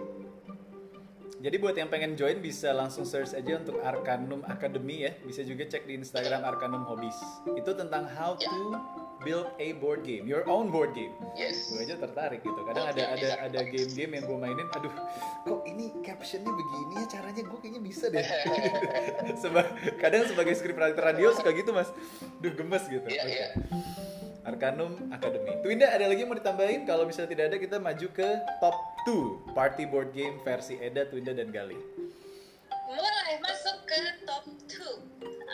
Jadi buat yang pengen join bisa langsung search aja untuk Arcanum Academy ya. Bisa juga cek di Instagram Arcanum Hobbies. Itu tentang how to build a board game, your own board game. yes Gue aja tertarik gitu. Kadang Board ada ada bisa. ada game-game yang gue mainin, aduh, kok ini captionnya begini ya caranya gue kayaknya bisa deh. [LAUGHS] Seba- kadang sebagai scriptwriter radio suka gitu mas, duh gemes gitu. iya Oke. iya Arcanum Academy. Twinda ada lagi yang mau ditambahin? Kalau misalnya tidak ada kita maju ke top 2 party board game versi Eda, Twinda dan Gali. Mulai masuk ke top 2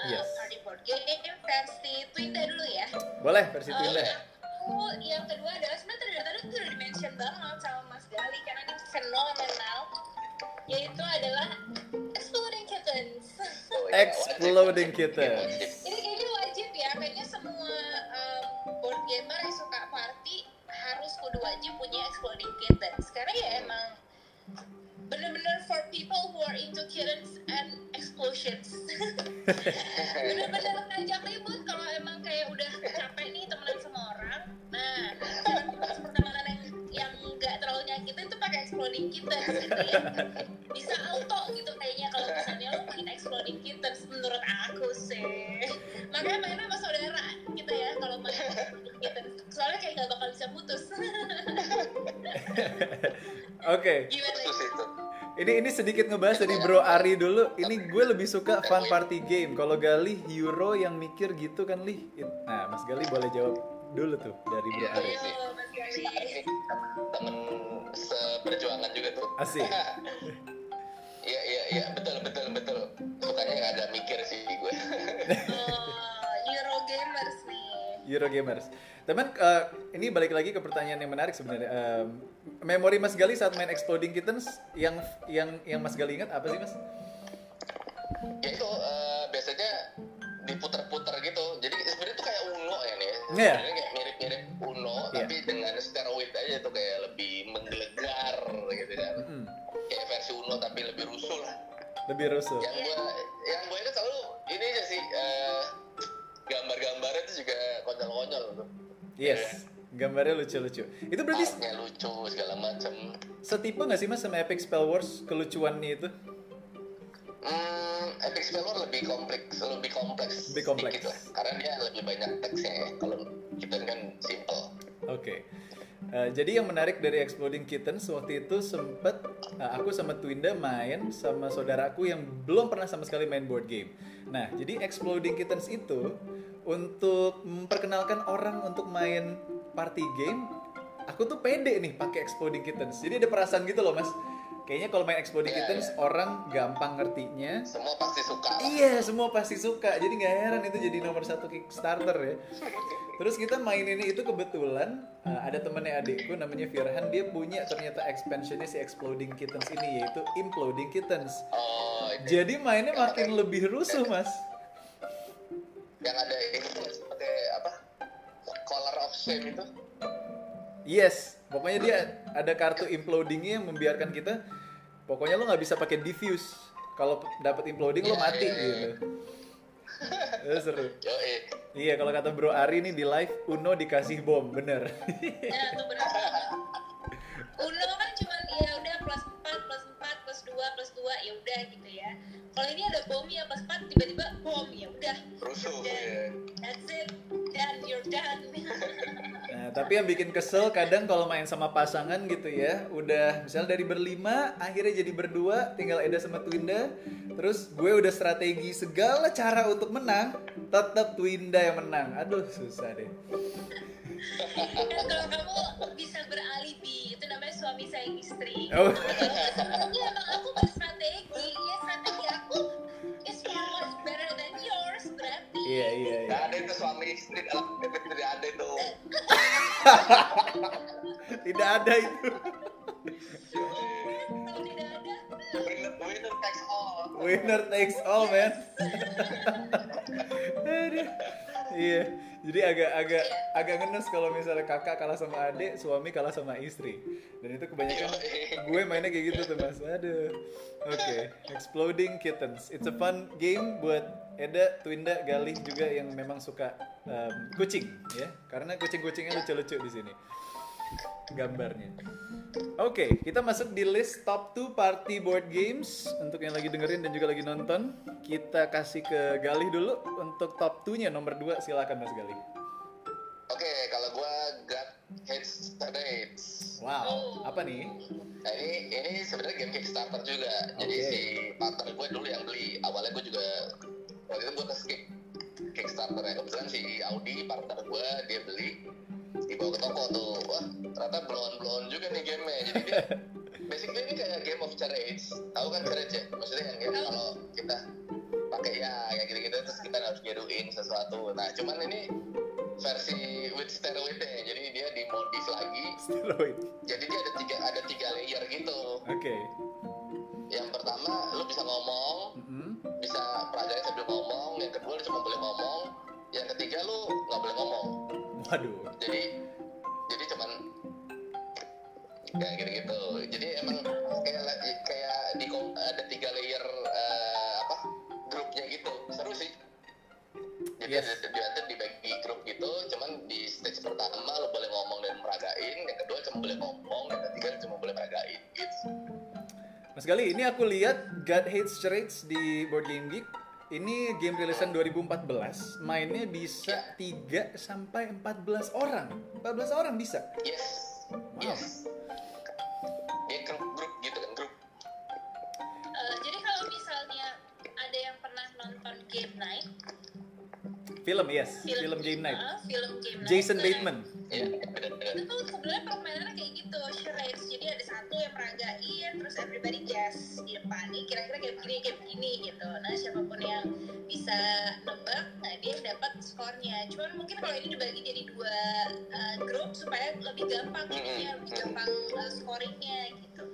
Yes. Party board game versi Twinda dulu ya. Boleh versi Eh, Twinda. aku yang kedua adalah sebenarnya tadi tadi udah di mention banget sama Mas Gali karena ini fenomenal yaitu adalah Exploding Kittens. Oh, [LAUGHS] iya, Exploding Kittens. ini kayaknya wajib ya kayaknya semua um, board gamer yang suka party harus kudu wajib punya Exploding Kittens karena ya emang bener-bener for people who are into kittens and explosions. [LAUGHS] Bener-bener [LAUGHS] ngajak ribut kalau emang kayak udah capek nih temenan sama orang nah teman pertemanan yang yang nggak terlalu nyakitin tuh pakai exploding kittens gitu ya bisa auto gitu kayaknya kalau misalnya lo main exploding kittens menurut aku sih. Makanya mainnya sama saudara gitu ya kalau main exploding kittens. Soalnya kayak nggak bakal bisa putus. [LAUGHS] Oke, gimana? Khusus itu ini ini sedikit ngebahas dari Bro Ari dulu. Ini gue lebih suka fun party game. Kalau Gali Euro yang mikir gitu kan Li. Nah, Mas Gali boleh jawab dulu tuh dari Bro Ari. Iya Mas Gali. Ini temen seperjuangan juga tuh Asik. [LAUGHS] iya iya iya betul betul betul sukanya nggak ada mikir sih gue [LAUGHS] Oh, Eurogamers nih. Euro Gamers. Teman, eh, ini balik lagi ke pertanyaan yang menarik sebenarnya. Em, memori Mas Gali saat main Exploding Kittens yang yang yang Mas Gali ingat apa sih Mas? ya itu eh, biasanya diputer-puter gitu jadi sebenarnya tuh kayak Uno ya nih Iya. sebenarnya kayak mirip-mirip Uno Iya. tapi dengan steroid aja tuh kayak lebih menggelegar gitu kan Mm, kayak versi Uno tapi lebih rusuh lah lebih rusuh. yang gue gambarnya lucu-lucu. Itu berarti Artnya lucu segala macam. setipe nggak sih mas sama Epic Spell Wars kelucuannya itu? Hmm, Epic Spell War lebih kompleks, lebih kompleks, Lebih kompleks. lah. Karena dia lebih banyak teksnya. ya. Kalau kita kan simple. Oke. Eh, jadi yang menarik dari Exploding Kittens waktu itu sempet eh, aku sama Twinda main sama saudaraku yang belum pernah sama sekali main board game. Nah, jadi Exploding Kittens itu untuk memperkenalkan orang untuk main party game, aku tuh pede nih pakai Exploding Kittens. Jadi ada perasaan gitu loh, Mas. Kayaknya kalau main Exploding Iya, Kittens iya. orang gampang ngertinya. Semua pasti suka. Iya, semua pasti suka. Jadi nggak heran itu jadi nomor satu Kickstarter ya. Terus kita main ini itu kebetulan uh, ada temennya adikku namanya Firhan dia punya ternyata expansionnya si Exploding Kittens ini yaitu Imploding Kittens. Oh, Jadi mainnya makin lebih rusuh mas. yang ada? Color of Shame itu. Yes, pokoknya dia ada kartu implodingnya yang membiarkan kita. Pokoknya lo nggak bisa pakai diffuse. Kalau dapat imploding lo Iya, mati iya, iya. gitu. [LAUGHS] Itu seru. Yo, eh. Iya kalau kata Bro Ari nih di live Uno dikasih bom bener. Nah, itu benar banget. Uno kan cuma ya udah plus 4, plus 4, plus 2, plus 2 ya udah gitu ya. Kalau ini ada bomnya plus 4 tiba-tiba bom ya udah. Rusuh, ya. That's it. Done, you're done. [LAUGHS] Nah, tapi yang bikin kesel kadang kalau main sama pasangan gitu ya, udah misalnya dari berlima, akhirnya jadi berdua, tinggal Eda sama Twinda, terus gue udah strategi segala cara untuk menang, tetap Twinda yang menang. Aduh, susah deh. kalau kamu bisa beralibi, itu namanya suami sayang istri. Oh. Sebenarnya emang aku Iya, iya, iya. Ada itu suami istri dalam PP tidak ada itu. Tidak ada itu. Winner, winner takes all. Winner takes all, man. Iya. Jadi agak agak agak ngenes kalau misalnya kakak kalah sama adik, suami kalah sama istri. Dan itu kebanyakan gue mainnya kayak gitu tuh mas. Aduh. Oke, Exploding Kittens. It's a fun game buat Eda, Twinda, Galih juga yang memang suka um, kucing ya. Karena kucing-kucingnya lucu-lucu di sini gambarnya. Oke, kita masuk di list top 2 party board games untuk yang lagi dengerin dan juga lagi nonton. Kita kasih ke Galih dulu untuk top 2-nya nomor 2 silakan Mas Galih. Oke, kalau gua God Hates. Wow, apa nih? Nah ini ini sebenarnya game Kickstarter juga. Jadi Oke. si partner gue dulu yang beli. Awalnya gue juga waktu itu gue ke skip Kickstarter ya. Kebetulan si Audi partner gue dia beli dibawa ke toko tuh. Wah ternyata blown blown juga nih gamenya. Jadi dia [LAUGHS] basically ini kayak game of charades. Tahu kan charades ya? Maksudnya yang game kalau kita pakai ya kayak gitu-gitu terus kita harus nyaduin sesuatu. Nah cuman ini versi with steroidnya. Jadi dia dimodif lagi. Steroid. Jadi dia ada tiga ada tiga layer gitu. Oke. Yang pertama, lu bisa ngomong, pelajari sambil ngomong. Yang kedua, lu cuma boleh ngomong. Yang ketiga, lu nggak boleh ngomong. Waduh. Jadi, jadi cuman kayak gitu-gitu. Jadi emang kayak kayak di ada tiga layer eh, apa grupnya gitu. Seru sih. Jadi Yes. ada ada dibagi grup gitu. Cuman di stage pertama lu boleh ngomong dan meragain. Yang kedua cuma boleh ngomong. Yang ketiga cuma boleh meragain. Gitu. Mas Galih, ini aku lihat God Hates Charades di Board Game Geek. Ini game rilisan 2014. Mainnya bisa 3 sampai 14 orang. 14 orang bisa. Yes. Wow. Yes. Dia grup grup gitu kan grup. Eh, jadi kalau misalnya ada yang pernah nonton Game Night, Film, yes. Film, Game Night. eh, film Game Night, Jason Bateman. Iya, everybody guess di depan nih kira-kira kayak begini kayak begini gitu. Nah siapa pun yang bisa nebak nah dia dapat skornya. Cuman mungkin kalau ini dibagi jadi dua uh, grup supaya lebih gampang ininya lebih gampang uh, scoringnya gitu.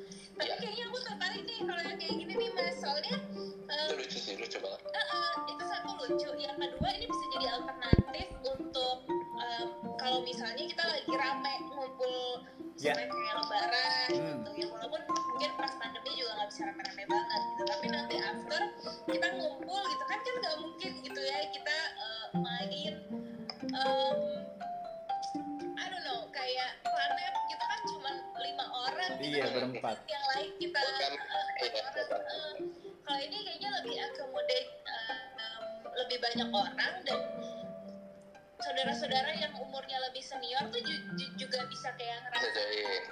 Tapi kayaknya aku tertarik nih kalau yang kayak gini nih mas. Soalnya uh, Itu lucu sih, lucu banget. Uh, uh, itu satu lucu. Yang kedua ini bisa jadi alternatif untuk um, kalau misalnya kita lagi rame ngumpul yeah. sampai kayak lebaran hmm. gitu ya walaupun mungkin pas pandemi juga nggak bisa rame-rame banget gitu tapi nanti after kita ngumpul gitu kan kan nggak mungkin gitu ya kita uh, main um, I don't know kayak planet kita kan cuma lima orang gitu iya, kan. berempat. yang lain kita uh, orang eh. kalau ini kayaknya lebih akomodate uh, um, lebih banyak orang dan saudara-saudara yang umurnya lebih senior tuh ju- ju- juga bisa kayak ngerasa join.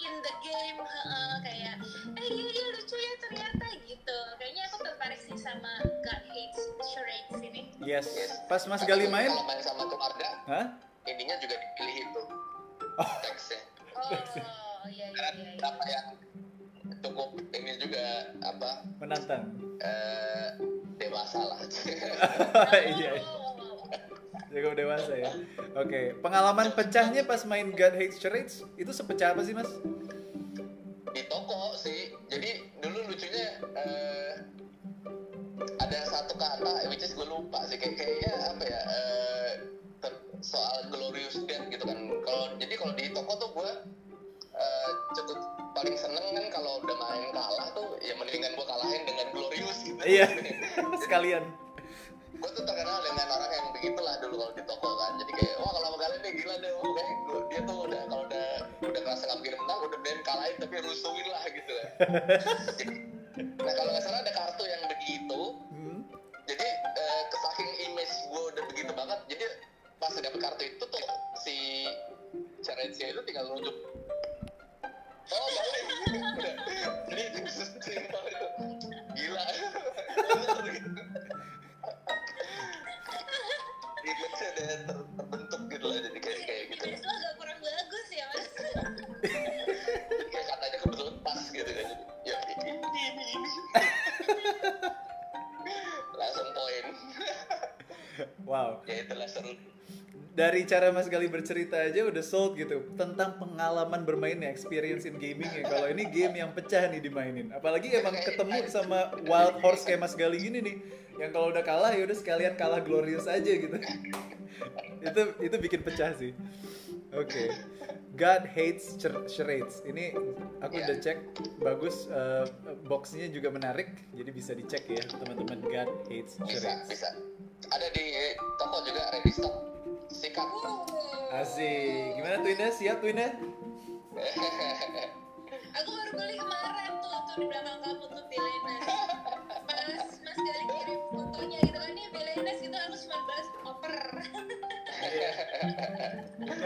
in the game heeh, kayak eh iya iya lucu ya ternyata gitu kayaknya aku tertarik sih sama God Hates Charades ini Yes. Yes. Pas Mas Gali main, Kalau main sama keluarga, hah? ininya juga dipilih itu. Oh. Teksnya. oh iya iya iya, iya. apa yang cukup ini juga apa Menantang. eh, dewasa lah. [LAUGHS] Iya. Oh, Cukup dewasa ya. Oke, pengalaman pecahnya pas main God Hates Charades itu sepecah apa sih, Mas? di toko sih jadi dulu lucunya eh, ada satu kata which is gue lupa sih kayak kayaknya apa ya ter- soal glorious death gitu kan kalau jadi kalau di toko tuh gue eh, cukup paling seneng kan kalau udah main kalah tuh ya mendingan gue kalahin dengan glorious gitu Iya. [LAUGHS] Sekalian. Gue tuh terkenal dengan orang yang begitulah dulu kalau di toko kan. Jadi kayak wah kalau kalian nih gila deh oh, kayak gua- dia tuh udah kalau udah udah ngerasa nggak mungkin menang udah main kalahin tapi rusuhin lah gitu kan. Jadi, [LAUGHS] nah kalau nggak salah ada kartu yang begitu. Hmm. jadi eh, kesaking image gue udah begitu banget jadi pas dapet kartu itu tuh si Cerencia itu tinggal nunjuk. Oh balik jadi simpel itu. Gila [LAUGHS] image udah ter- terbentuk gitu lah jadi kayak kayak gitu. Image lo agak kurang bagus ya mas. Jadi [LAUGHS] kayak katanya kebetulan pas gitu kan ya ini ini ini. [LAUGHS] Langsung poin. Wow. ya itulah seru Dari cara Mas Gali bercerita aja udah sold gitu tentang pengalaman bermainnya, experience in gaming ya. Kalau ini game yang pecah nih dimainin. Apalagi emang ketemu sama wild horse kayak Mas Gali gini nih. Yang kalau udah kalah ya udah sekalian kalah glorious aja gitu. itu itu bikin pecah sih. Oke. God hates char- charades. Ini aku Iya. udah cek bagus eh, boxnya juga menarik. Jadi bisa dicek ya teman-teman God hates bisa charades. bisa ada di toko juga ready stock sikat Asik. Gimana tuh Indah? Siap tuh Indah? [LAUGHS] aku baru beli kemarin tuh tuh di belakang kamu tuh Bilenes pas mas Gali kirim fotonya gitu kan nih Bilenes gitu aku cuma balas oper [LAUGHS]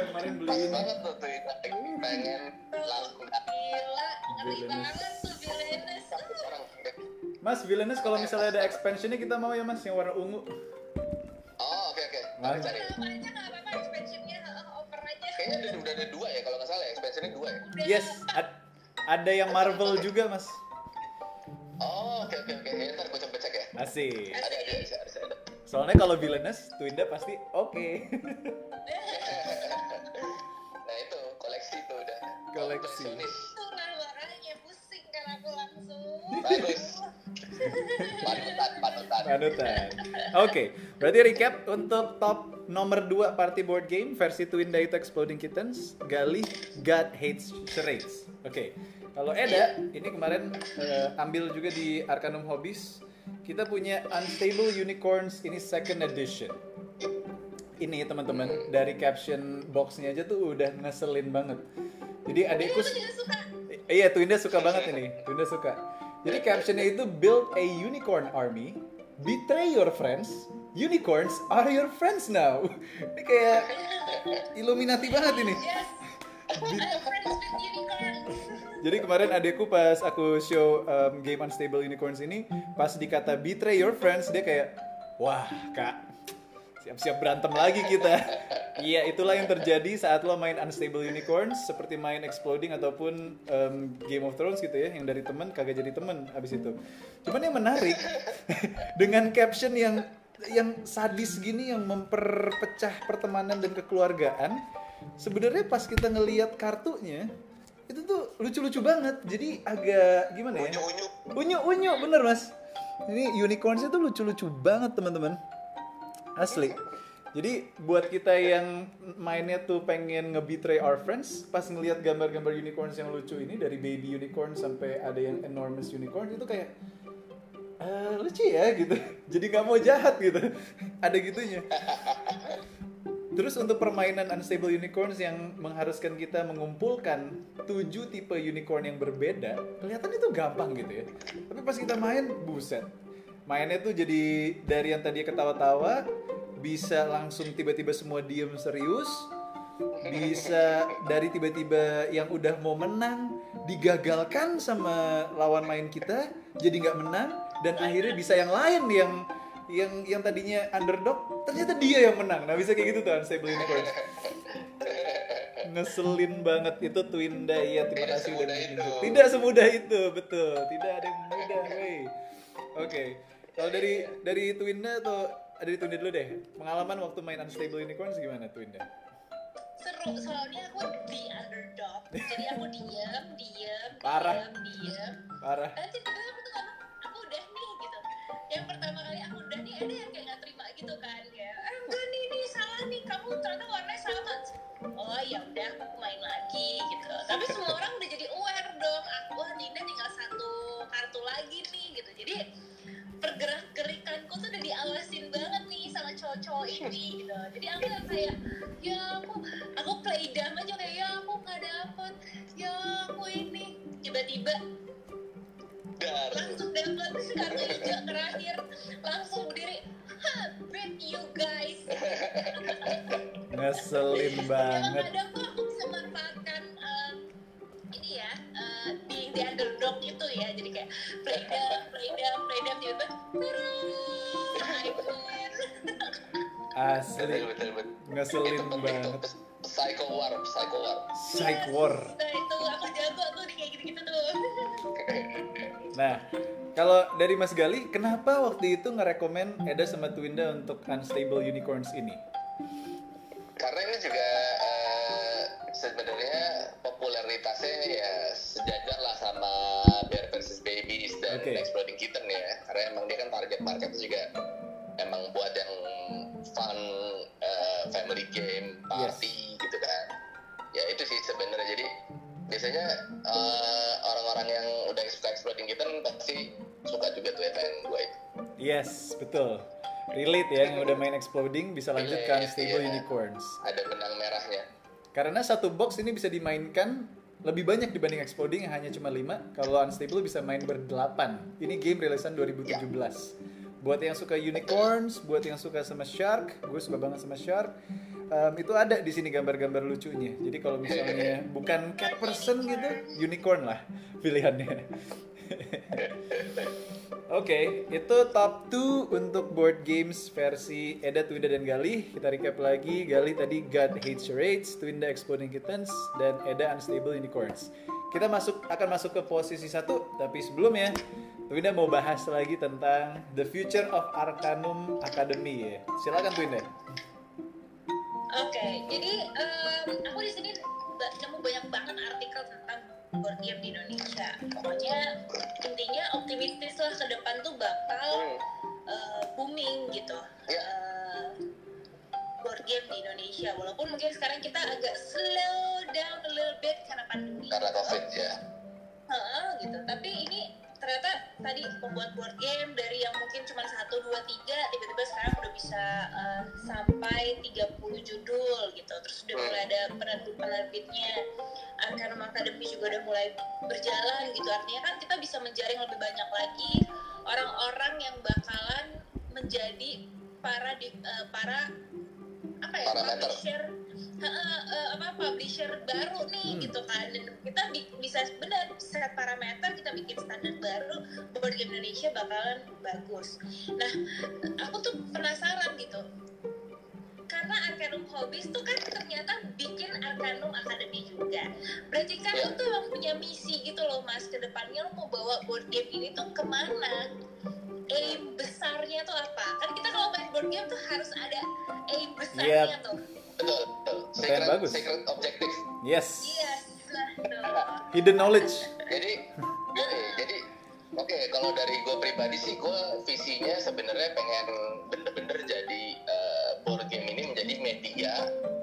kemarin beli pas ini. banget tuh tuh itu pengen langsung gila ngeri banget tuh Bilenes orang Mas, Villainous kalau misalnya ada expansionnya kita mau ya Mas yang warna ungu. Oh Mari. cari apa aja nggak apa-apa expansionnya oper aja kayaknya udah, udah ada dua ya kalau nggak salah ya expansionnya dua ya Udah Yes, ad- ada yang Marvel juga Mas. oh oke oke oke ya, ntar gue coba cek ya Asik. ada ada ada ada, ada. Soalnya kalau Villainous, tuh Indah pasti oke. [LAUGHS] nah itu koleksi tuh udah Koleksi. Koleksionis. Bagus panutan panutan Panutan. Oke, berarti recap untuk top nomor 2 party board game versi Twin Daito Exploding Kittens, Gali God Hates Charades. Oke. Kalau Eda, ini kemarin eh, ambil juga di Arcanum Hobbies. Kita punya Unstable Unicorns ini second edition. Ini teman-teman dari caption boxnya aja tuh udah ngeselin banget. Jadi suka Iya, Twinda suka banget ini. Twinda suka. Jadi captionnya itu build a unicorn army, betray your friends, unicorns are your friends now. [LAUGHS] Ini kayak Illuminati banget ini. yes. [LAUGHS] Jadi kemarin adekku pas aku show um, game Unstable Unicorns ini, pas dikata betray your friends, dia kayak, wah kak, siap-siap berantem lagi kita. Iya, itulah yang terjadi saat lo main Unstable Unicorns, seperti main Exploding ataupun um, Game of Thrones gitu ya, yang dari temen kagak jadi temen abis itu. Cuman yang menarik, [LAUGHS] dengan caption yang yang sadis gini, yang memperpecah pertemanan dan kekeluargaan, sebenarnya pas kita ngelihat kartunya, itu tuh lucu-lucu banget. Jadi agak gimana ya? unyu unyu Unyu unyu bener mas. Ini unicorns itu lucu-lucu banget teman-teman. Asli. Jadi buat kita yang mainnya tuh pengen nge-betray our friends, pas ngelihat gambar-gambar unicorns yang lucu ini dari baby unicorn sampai ada yang enormous unicorn itu kayak eh, lucu ya gitu. [LAUGHS] Jadi nggak mau jahat gitu. [LAUGHS] ada gitunya. Terus untuk permainan Unstable Unicorns yang mengharuskan kita mengumpulkan tujuh tipe unicorn yang berbeda, kelihatannya itu gampang gitu ya. Tapi pas kita main, buset. Mainnya tuh jadi dari yang tadi ketawa-tawa, bisa langsung tiba-tiba semua diem serius, bisa dari tiba-tiba yang udah mau menang digagalkan sama lawan main kita jadi nggak menang dan akhirnya bisa yang lain yang yang yang tadinya underdog ternyata dia yang menang. Nah bisa kayak gitu tuh Unstable Unicorns ngeselin banget. Itu Twinda ya terima kasih udah tidak semudah itu. Betul. Tidak ada yang mudah wey oke kalau dari dari Twinda tuh dari Twinda dulu deh. Pengalaman waktu main Unstable Unicorns gimana Twinda? Seru soalnya aku di underdog. Jadi aku diem diem Parah. diem diem. Parah. Nanti tiba-tiba aku tuh ngomong aku udah nih gitu. Yang pertama kali aku udah nih ada yang kayak nggak terima gitu kan kayak eh enggak nih ini salah nih. Kamu ternyata warnanya sama oh ya udah aku main lagi gitu. Tapi semua orang udah jadi aware dong aku Nina tinggal satu kartu lagi nih gitu. Jadi pergerak gerikanku tuh udah diawasin banget nih sama cowok-cowok ini gitu. Jadi aku yang kayak ya aku aku play dumb aja kayak ya aku nggak dapet ya aku ini. Tiba-tiba langsung dapat kartu hijau terakhir. Langsung berdiri ha bet you guys. [LAUGHS] Ngeselin memang banget. kadang tuh aku bisa manfaatkan em, ini ya eh, di di underdog itu ya jadi kayak play dumb play dumb play I win asli Betul betul betul. ngeselin Itu penting banget tuh. Psycho War, Psycho War. Psych war nah itu aku jago tuh di kayak gitu-gitu tuh Nah, kalau dari Mas Gali, kenapa waktu itu ngerekomen Eda sama Twinda untuk Unstable Unicorns ini? Karena ini juga popularitasnya ya sejajar lah sama Bear vs Babies dan Oke. Exploding Kitten ya. Karena emang dia kan target marketnya juga emang buat yang fun eh, family game, party gitu kan. Ya itu sih sebenarnya. Jadi biasanya eh, orang-orang yang udah suka Exploding Kitten pasti suka juga tuh event gue itu. Yes, betul. Relate ya, yang udah main Exploding bisa lanjut ke Relate, Unstable iya. Unicorns. Ada benang merahnya. Karena satu box ini bisa dimainkan lebih banyak dibanding Exploding yang hanya cuma 5. Kalau Unstable bisa main berdelapan. Ini game rilisan 2017. Buat yang suka unicorns, buat yang suka sama shark, gue suka banget sama shark. em, itu ada di sini gambar-gambar lucunya. Jadi kalau misalnya [LAUGHS] bukan cat person gitu, unicorn lah pilihannya. [LAUGHS] Oke, itu top 2 untuk board games versi Eda, Twinda, dan Gali. Kita recap lagi. Gali tadi God Hates Charades, Twinda Exploding Kittens, dan Eda Unstable Unicorns. Kita masuk akan masuk ke posisi satu, tapi sebelumnya Twinda mau bahas lagi tentang The Future of Arcanum Academy ya. Silakan Twinda. Oke, jadi em, aku di sini nemu banyak banget artikel tentang board game di Indonesia. Pokoknya intinya optimistis lah ke depan tuh bakal Hmm. eh, booming gitu. Ya. Eh, board game di Indonesia. Walaupun mungkin sekarang kita agak slow down a little bit karena pandemi. Karena COVID ya. Heeh, gitu. Tapi ini ternyata tadi pembuat board game dari yang mungkin cuma satu dua tiga tiba-tiba sekarang udah bisa eh, sampai 30 judul gitu. Terus udah mulai ada penerbit-penerbitnya. Arcanum Academy juga udah mulai berjalan gitu. Artinya kan kita bisa menjaring lebih banyak lagi orang-orang yang bakalan menjadi para di, eh, para apa ya Parameter. publisher Eh, apa publisher baru nih Hmm. gitu kan. Dan kita bi- bisa benar set parameter kita bikin standar baru board game Indonesia bakalan bagus. Nah aku tuh penasaran gitu. Karena Arcanum Hobbies tuh kan ternyata bikin Arcanum Academy juga. Berarti kan lu tuh emang punya misi gitu loh mas ke depannya lu mau bawa board game ini tuh ke mana? Aim besarnya tuh apa? Kan kita kalau main board game tuh harus ada aim besarnya tuh Betul, betul. Pertanyaan Secret, bagus. secret objective. Yes. Yes tuh. Hidden knowledge. Jadi, oke, jadi oke kalau dari gue pribadi sih gue visinya sebenarnya pengen bener-bener jadi eh, board game ini menjadi media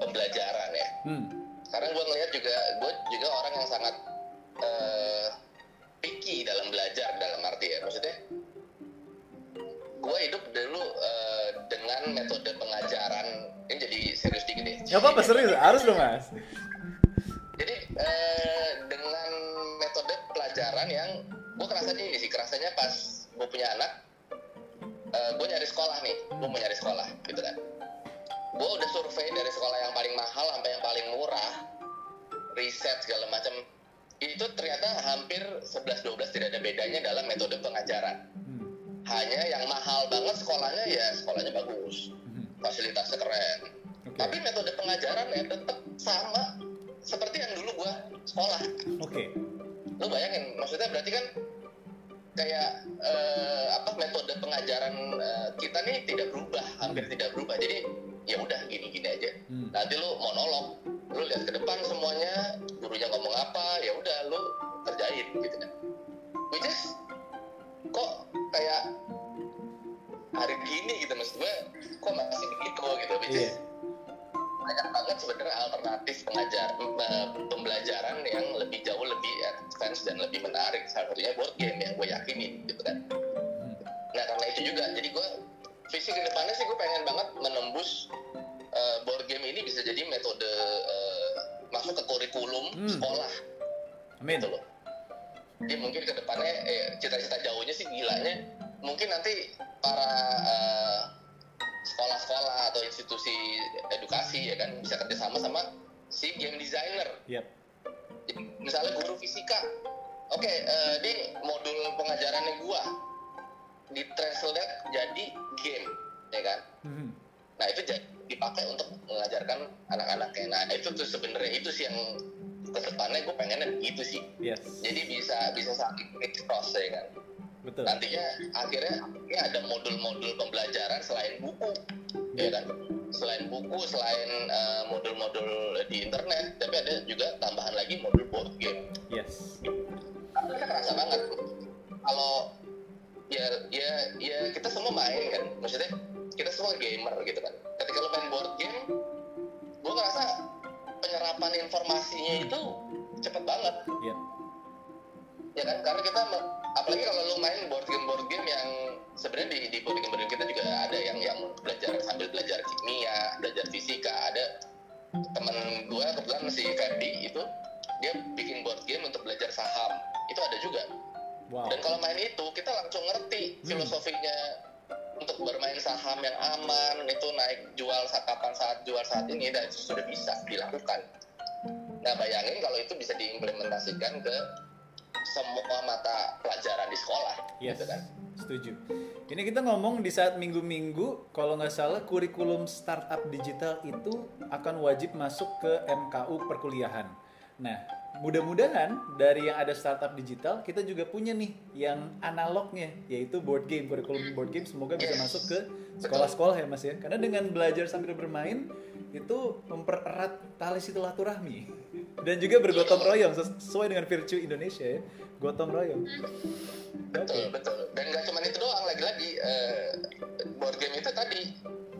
pembelajaran ya. Hmm. Karena gue ngeliat juga gue juga orang yang sangat eh, picky dalam belajar dalam arti ya maksudnya gue hidup dulu eh, dengan metode pengajaran ini jadi serius dikit ya Gak apa-apa serius, harus dong mas. Jadi eh, dengan metode pelajaran yang gue kerasanya ini sih, kerasanya pas gue punya anak, eh, gue nyari sekolah nih, gue mau nyari sekolah gitu kan. Gue udah survei dari sekolah yang paling mahal sampai yang paling murah, riset segala macam. Itu ternyata hampir 11-12 tidak ada bedanya dalam metode pengajaran. Hanya yang mahal banget sekolahnya ya sekolahnya bagus, Hmm. fasilitasnya keren. Oke. Tapi metode pengajaran ya tetap sama seperti yang dulu gua sekolah. Oke. Lu bayangin, maksudnya berarti kan kayak eh, apa metode pengajaran eh, kita nih tidak berubah, hampir tidak berubah. Jadi ya udah gini-gini aja. Hmm. Nanti lu monolog, lu lihat ke depan semuanya, juga tambahan lagi modul board game. Yes. Tapi kita kerasa banget. Kalau ya ya ya kita semua main kan. Maksudnya kita semua gamer gitu kan. Ketika lo main board game gue ngerasa penyerapan informasinya itu cepet banget. Yap. ya kan? Karena kita apalagi kalau lu main board game board game yang sebenarnya di, di board game board game kita juga ada yang yang belajar sambil belajar kimia belajar fisika ada temen gue kebetulan si Ferdi itu dia bikin board game untuk belajar saham itu ada juga Wow. dan kalau main itu kita langsung ngerti Hmm. filosofinya untuk bermain saham yang aman itu naik jual saat kapan saat jual saat ini dan itu sudah bisa dilakukan nah bayangin kalau itu bisa diimplementasikan ke semua mata pelajaran di sekolah Yes. gitu kan Setuju. Ini kita ngomong di saat minggu-minggu, kalau nggak salah kurikulum startup digital itu akan wajib masuk ke MKU perkuliahan. Nah, mudah-mudahan dari yang ada startup digital, kita juga punya nih yang analognya, yaitu board game, kurikulum board game semoga bisa masuk ke sekolah-sekolah ya mas ya. Karena dengan belajar sambil bermain, itu mempererat tali silaturahmi dan juga bergotong royong sesuai dengan virtue Indonesia ya, gotong royong. Oke. betul betul dan nggak cuma itu doang lagi-lagi eh, board game itu tadi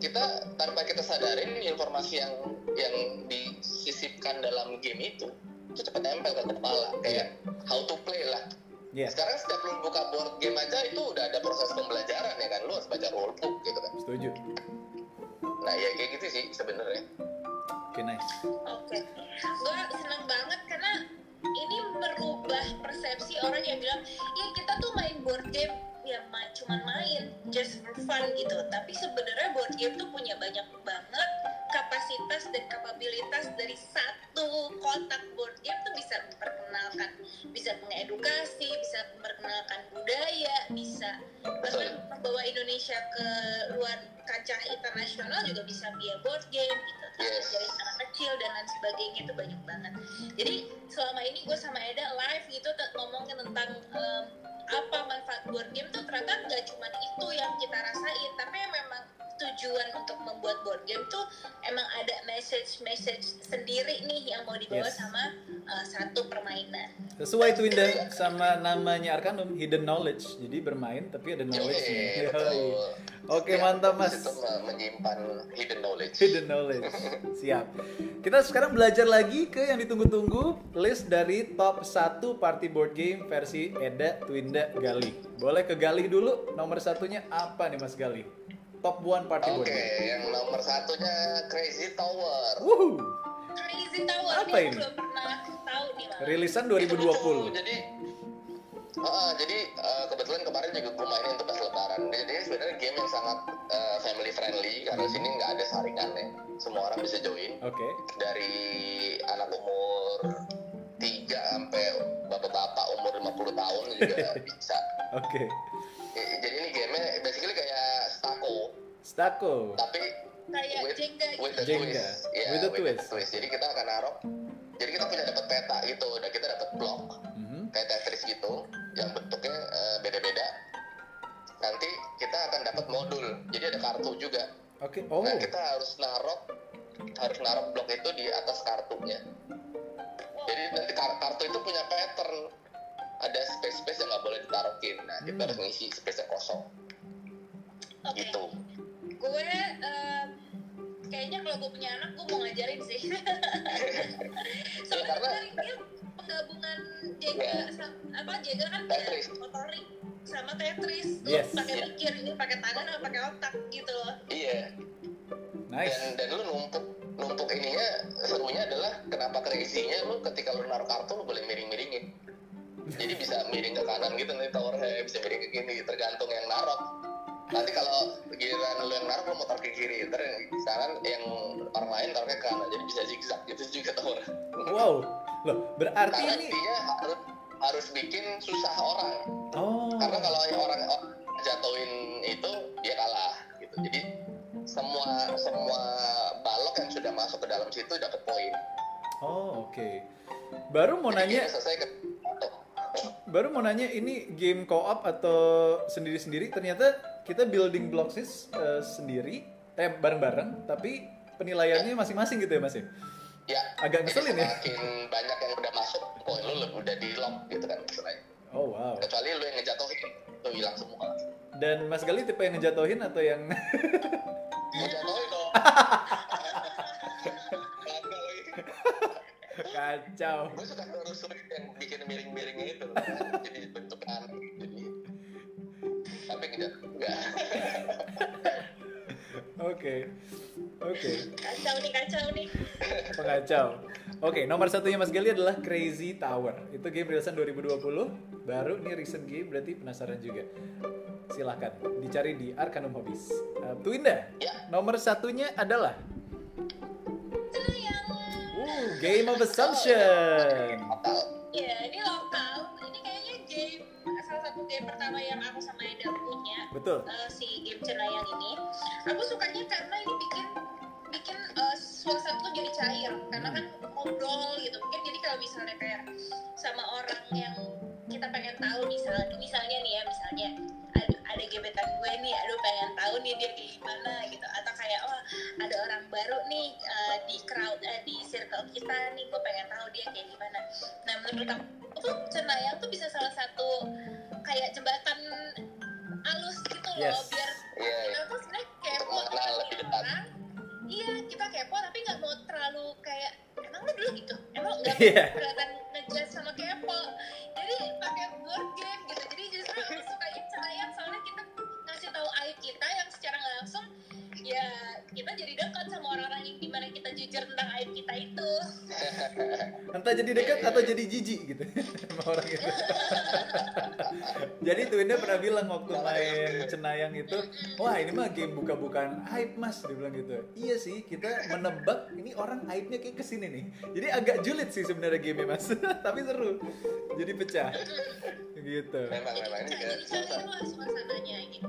kita tanpa kita sadarin informasi yang yang disisipkan dalam game itu itu cepat nempel ke kepala kayak how to play lah Yes. sekarang setiap lu buka board game aja itu udah ada proses pembelajaran ya kan lu harus baca rulebook gitu kan Setuju. nah ya kayak gitu sih sebenarnya Oke, nice. Oke, gue seneng banget karena ini merubah persepsi orang yang bilang, ya kita tuh main board game ya ma cuman main just for fun gitu. Tapi sebenarnya board game tuh punya banyak banget kapasitas dan kapabilitas dari satu kotak board game tuh bisa memperkenalkan, bisa mengedukasi, bisa memperkenalkan budaya, bisa bahkan membawa Indonesia ke luar kancah internasional juga bisa via board game gitu Yes. dari anak kecil dan lain sebagainya itu banyak banget jadi selama ini gue sama Eda live gitu ngomongin tentang em, apa manfaat board game tuh ternyata nggak cuma itu yang kita rasain tapi memang tujuan untuk membuat board game tuh emang ada message-message sendiri nih yang mau dibawa Yes. sama uh, satu permainan Sesuai tuh Indah sama namanya Arkanum, hidden knowledge. Jadi bermain tapi ada knowledge Yoi, betul. Oke, Setiap mantap, books Mas. itu menyimpan hidden knowledge Hidden knowledge. Siap. Kita sekarang belajar lagi ke yang ditunggu-tunggu list dari top 1 party board game versi Eda, Twinda, Gali. Boleh ke Gali dulu. Nomor satunya apa nih Mas Gali? Top one party Oke, board game. yang nomor satunya Crazy Tower. Woohoo. Crazy Tower Apa ini belum pernah tahu nih malah. Rilisan Itu lucu, 2020. Jadi Ah, jadi eh, kebetulan kemarin juga gue mainin tuh pas lebaran. Jadi sebenarnya game yang sangat eh, family friendly karena sini nggak ada saringannya. Semua orang bisa join. Oke. Dari anak umur 3 sampai bapak-bapak umur 50 tahun juga [LAUGHS] bisa. Oke. Eh, Jadi ini kayak Stako, Stako. tapi Kayak with, Jenga with the gitu. Jenga. twist. Iya, With the twist. Jadi kita akan naruh. Jadi kita punya dapat peta gitu, dan kita dapat blok Mhm. kayak Tetris gitu, yang bentuknya eh, beda-beda. Nanti kita akan dapat modul, jadi ada kartu juga. Oke. Oh. Nah kita harus naruh harus naruh blok itu di atas kartunya. Jadi nanti kar- kartu itu punya pattern. Ada space-space yang nggak boleh ditaruhin. Nah kita Hmm. harus ngisi space yang kosong. Oke. Gitu. Gue em, kayaknya kalau gue punya anak gue mau ngajarin sih. [LAUGHS] Soalnya karena- kemarin dia penggabungan Iya. sama apa Jenga kan Tetris. ya motorik sama Tetris. Lu Yes. pakai mikir ini pakai tangan atau pakai otak gitu loh. Iya. Nice. Dan dan lu numpuk numpuk ininya serunya adalah kenapa crazy-nya lu ketika lu naruh kartu lu boleh miring-miringin. Jadi bisa miring ke kanan gitu nanti towernya bisa miring ke kiri tergantung yang naruh. Nanti kalau giliran lu yang naruh lu mau taruh ke kiri, ntar yang yang orang lain taruhnya ke kanan, jadi bisa zigzag gitu juga tower. Wow. Loh, berarti Karena ini dia harus harus bikin susah orang. Oh. Karena kalau yang orang, jatuhin itu dia kalah gitu. Jadi semua semua balok yang sudah masuk ke dalam situ dapat poin. Oh, oke. Baru mau Jadi nanya, selesai ke baru mau nanya ini game co-op atau sendiri-sendiri? Ternyata kita building blocks uh, sendiri, eh bareng-bareng, tapi penilaiannya masing-masing gitu ya Mas ya? ya Agak ngeselin ya? semakin banyak yang udah masuk poin lu udah di lock gitu kan istilahnya. Oh wow. kecuali lu yang ngejatuhin itu hilang semua Dan Mas Gali tipe yang ngejatohin atau yang ngejatuhin dong [LAUGHS] kacau? gue suka rusuhin yang bikin miring-miringnya itu jadi bentukan jadi tapi ngejatuh enggak [LAUGHS] Oke. Oke. Kacau nih kacau nih. Pengacau. Oke, nomor satunya Mas Gali adalah Crazy Tower. Itu game rilisan 2020. Baru ini recent game, berarti penasaran juga. Silahkan, dicari di Arcanum Hobbies. Uh, Twinda, ya nomor satunya adalah Game of Assumption. total Ya, ini lokal. Ini kayaknya game salah satu game pertama yang aku sama Eda punya. Betul. eh, si game cenayang ini. Aku sukanya karena ini bikin bikin eh, suasana tuh jadi cair karena kan ngobrol gitu. Mungkin jadi kalau misalnya kayak sama orang yang kita pengen tahu misalnya misalnya nih ya misalnya ada, ada gebetan gue nih aduh pengen tahu nih dia kayak gimana gitu atau kayak oh ada orang baru nih eh, di crowd eh, di circle kita nih gue pengen tahu dia kayak gimana nah menurut aku tuh cenayang tuh bisa salah satu kayak jembatan alus gitu loh Yes. biar iya kita iya. tuh sebenarnya kepo lebih dekat. orang iya kita kepo tapi nggak mau terlalu kayak emang lu dulu gitu emang [LAUGHS] nggak mau kelihatan sama kepo jadi pakai board game gitu. Jadi justru aku sukanya cenayang soalnya kita ngasih tahu aib kita yang secara langsung ya kita jadi dekat sama orang-orang yang di mana kita jujur tentang aib kita itu [LAUGHS] Entah jadi dekat atau jadi jijik gitu [LAUGHS] sama orang itu. [LAUGHS] jadi Twinda pernah bilang waktu main Cenayang itu, wah ini mah game buka-bukaan aib mas, dia bilang gitu. Iya sih, kita menebak ini orang aibnya kayak ke sini nih. Jadi agak julid sih sebenarnya game mas, tapi seru. Jadi pecah, gitu. memang memang ini juga lah suasananya gitu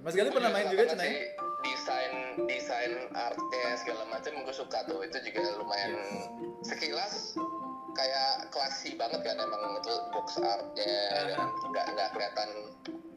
Mas Gali pernah main juga Cenayang? Desain desain artnya segala macam gue suka tuh. Itu juga lumayan sekilas kayak klasi banget kan emang. Itu box artnya dan nggak nggak kelihatan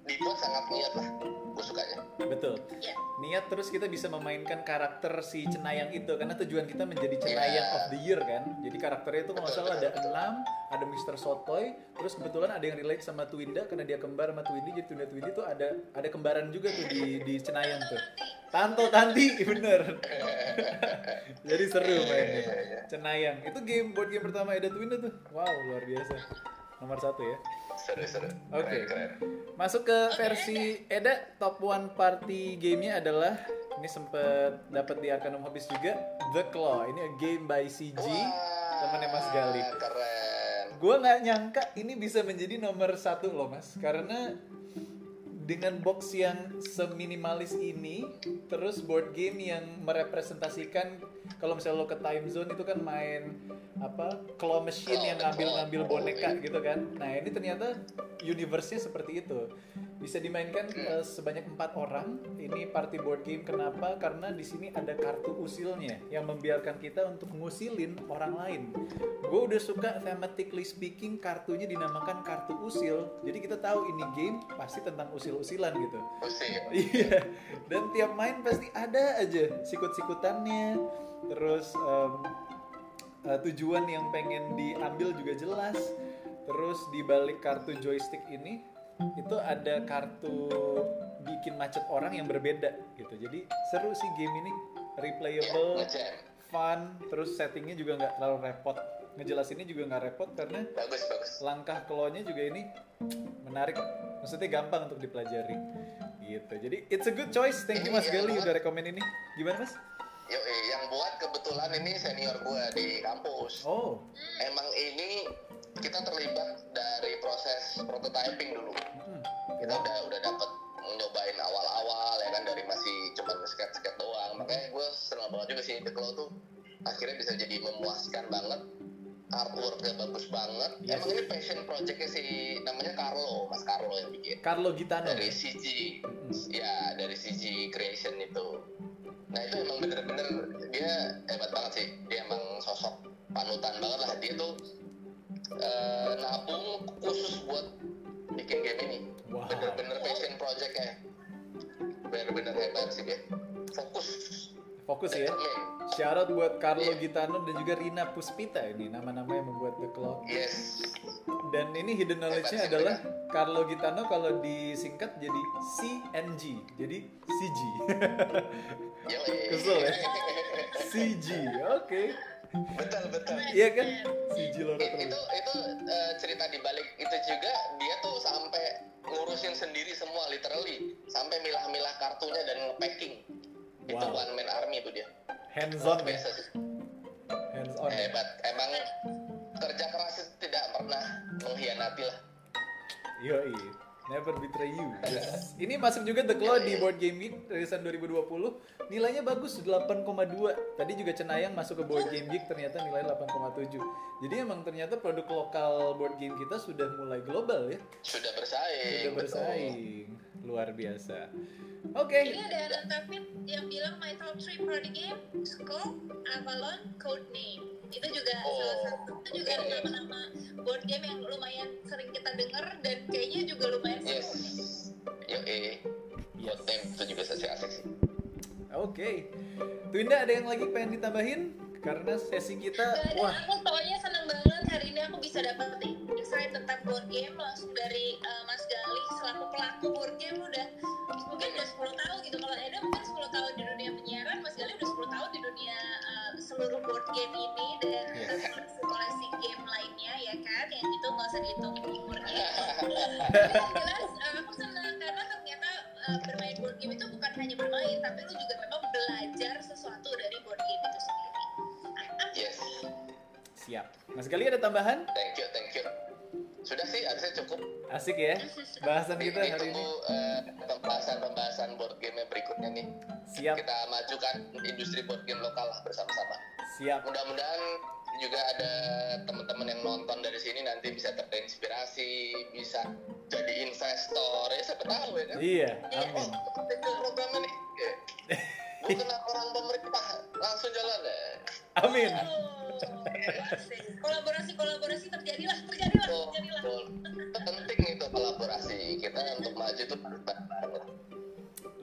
dibuat sangat niat lah gue sukanya Betul. ya Niat terus kita bisa memainkan karakter si Cenayang itu karena tujuan kita menjadi Cenayang Iya. of the Year kan. Jadi karakternya itu kalau salah ada betul, enam, ada Mr. Sotoy, terus kebetulan ada yang relate sama Twinda karena dia kembar sama Twindy, jadi Twinda Twindy tuh ada ada kembaran juga tuh di di Cenayang tuh. Tanto Tanti, [LAUGHS] bener. [LAUGHS] jadi seru Iya, mainnya. iya, iya. Cenayang. Itu game board game pertama Eda Twinda tuh. Wow, luar biasa. nomor satu ya. Seru seru. Oke. Keren, keren. Masuk ke versi Eda, top one party gamenya adalah ini sempet dapat di Arcanum Hobbies juga, The Claw. Ini a game by CG, temannya Mas Gali. Keren. Gue nggak nyangka ini bisa menjadi nomor satu loh mas, karena dengan box yang seminimalis ini, terus board game yang merepresentasikan kalau misalnya lo ke time zone itu kan main apa claw machine yang ngambil-ngambil boneka gitu kan. Nah ini ternyata universe-nya seperti itu. Bisa dimainkan eh, sebanyak empat orang. Ini party board game kenapa? Karena di sini ada kartu usilnya yang membiarkan kita untuk ngusilin orang lain. Gue udah suka thematically speaking kartunya dinamakan kartu usil. Jadi kita tahu ini game pasti tentang usil-usilan gitu. Pusing. [LAUGHS] Iya. Dan tiap main pasti ada aja sikut-sikutannya. Terus em, eh, tujuan yang pengen diambil juga jelas. Terus di balik kartu joystick ini itu ada kartu bikin macet orang yang berbeda gitu. Jadi seru sih game ini replayable, Ngejam. fun, terus settingnya juga nggak terlalu repot. Ngejelasinnya juga nggak repot karena Bagus bagus. langkah claw-nya juga ini menarik maksudnya gampang untuk dipelajari gitu jadi it's a good choice thank you mas Iya, Gali udah rekomen ini gimana mas kebetulan ini senior gua di kampus. oh Emang ini kita terlibat dari proses prototyping dulu. hmm. Kita udah udah dapat nyobain awal-awal ya kan dari masih cuma sketch-sketch doang. Makanya gue senang banget juga sih The Claw tuh akhirnya bisa jadi memuaskan banget. Artworknya bagus banget. Yes. Emang ini passion projectnya si namanya Carlo, Mas Carlo yang bikin. Carlo Gitano dari CG ya dari CG creation itu nah itu emang bener-bener dia hebat banget sih. Dia emang sosok panutan banget lah. Dia tuh eh, nabung khusus buat bikin game ini. Wow. bener-bener passion project ya bener-bener hebat sih dia. Fokus fokus ya. Shout out buat Carlo Iya. Gitano dan juga Rina Puspita ini nama-nama yang membuat The Claw yes. Dan ini hidden knowledge-nya adalah Carlo Gitano kalau disingkat jadi CNG jadi CG [LAUGHS] Yo, Kesel ya? CG oke. Betul betul. Iya kan? CG Loro It- terus. itu itu eh, cerita di balik itu juga dia tuh sampai ngurusin sendiri semua literally. Sampai milah-milah kartunya dan nge-packing itu Wow. one man army itu dia hands on ya biasa sih hands on hebat emang kerja keras itu tidak pernah mengkhianati lah Yoi, never betray you. Yes. Ini masuk juga The Claw di Board Game Geek rilisan 2020. Nilainya bagus 8,2. Tadi juga Cenayang masuk ke Board Game Geek ternyata nilai 8,7. Jadi emang ternyata produk lokal board game kita sudah mulai global ya. sudah bersaing Sudah betul. bersaing. Luar biasa. Oke. Ini ada anak bilang my top 3 party game Skull, Avalon, Codename Itu juga Oh, salah satu. Itu juga nama-nama board game yang lumayan sering kita denger Dan kayaknya juga lumayan yes. seru yo eh. Yes. Name itu juga sesi asik sih. Oke. Twinda ada yang lagi pengen ditambahin? Karena sesi kita Gak ada, wah. aku pokoknya seneng banget hari ini aku bisa dapat insight tentang board game langsung dari uh, Mas Gali selaku pelaku board game udah mungkin udah 10 tahun gitu. Kalau Eda mungkin 10 tahun di dunia penyiaran Mas Gali udah 10 tahun di dunia uh, seluruh board game ini dan Yes. uh, seluruh koleksi game lainnya ya kan? Yang itu nggak usah dihitung umurnya. Tapi [LAUGHS] yang jelas uh, aku senang karena ternyata uh, bermain board game itu bukan hanya bermain tapi lu juga memang belajar sesuatu dari board game itu sendiri yes siap. Mas Gali ada tambahan? thank you thank you sudah sih harusnya cukup Asik ya bahasan kita ini hari ini. tunggu eh, pembahasan-pembahasan board game yang berikutnya nih Siap, kita majukan industri board game lokal lah bersama-sama siap. mudah-mudahan juga ada teman-teman yang nonton dari sini nanti bisa terinspirasi bisa jadi investor ya siapa tahu ya kan Iya, oh amin. programnya nih [LAUGHS] Ya. orang pemerintah langsung jalan ya Amin. kolaborasi kolaborasi terjadilah terjadilah Betul, terjadilah betul. penting itu kolaborasi kita untuk maju itu.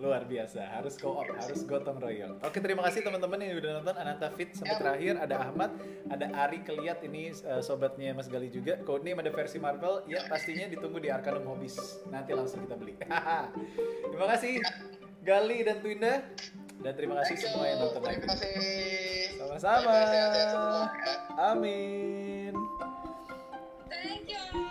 Luar biasa, harus co-op, harus gotong royong. Oke, terima kasih teman-teman yang udah nonton Ananta Fit sampai terakhir. Ada Ahmad, ada Ari Keliat ini eh, sobatnya Mas Gali juga. Codename ada versi Marvel, ya pastinya ditunggu di Arcanum Hobbies. Nanti langsung kita beli. [LAUGHS] terima kasih Gali dan Twinda. Dan terima kasih Thank semua you. yang nonton. Terima kasih. Sama-sama. Amin. Thank you.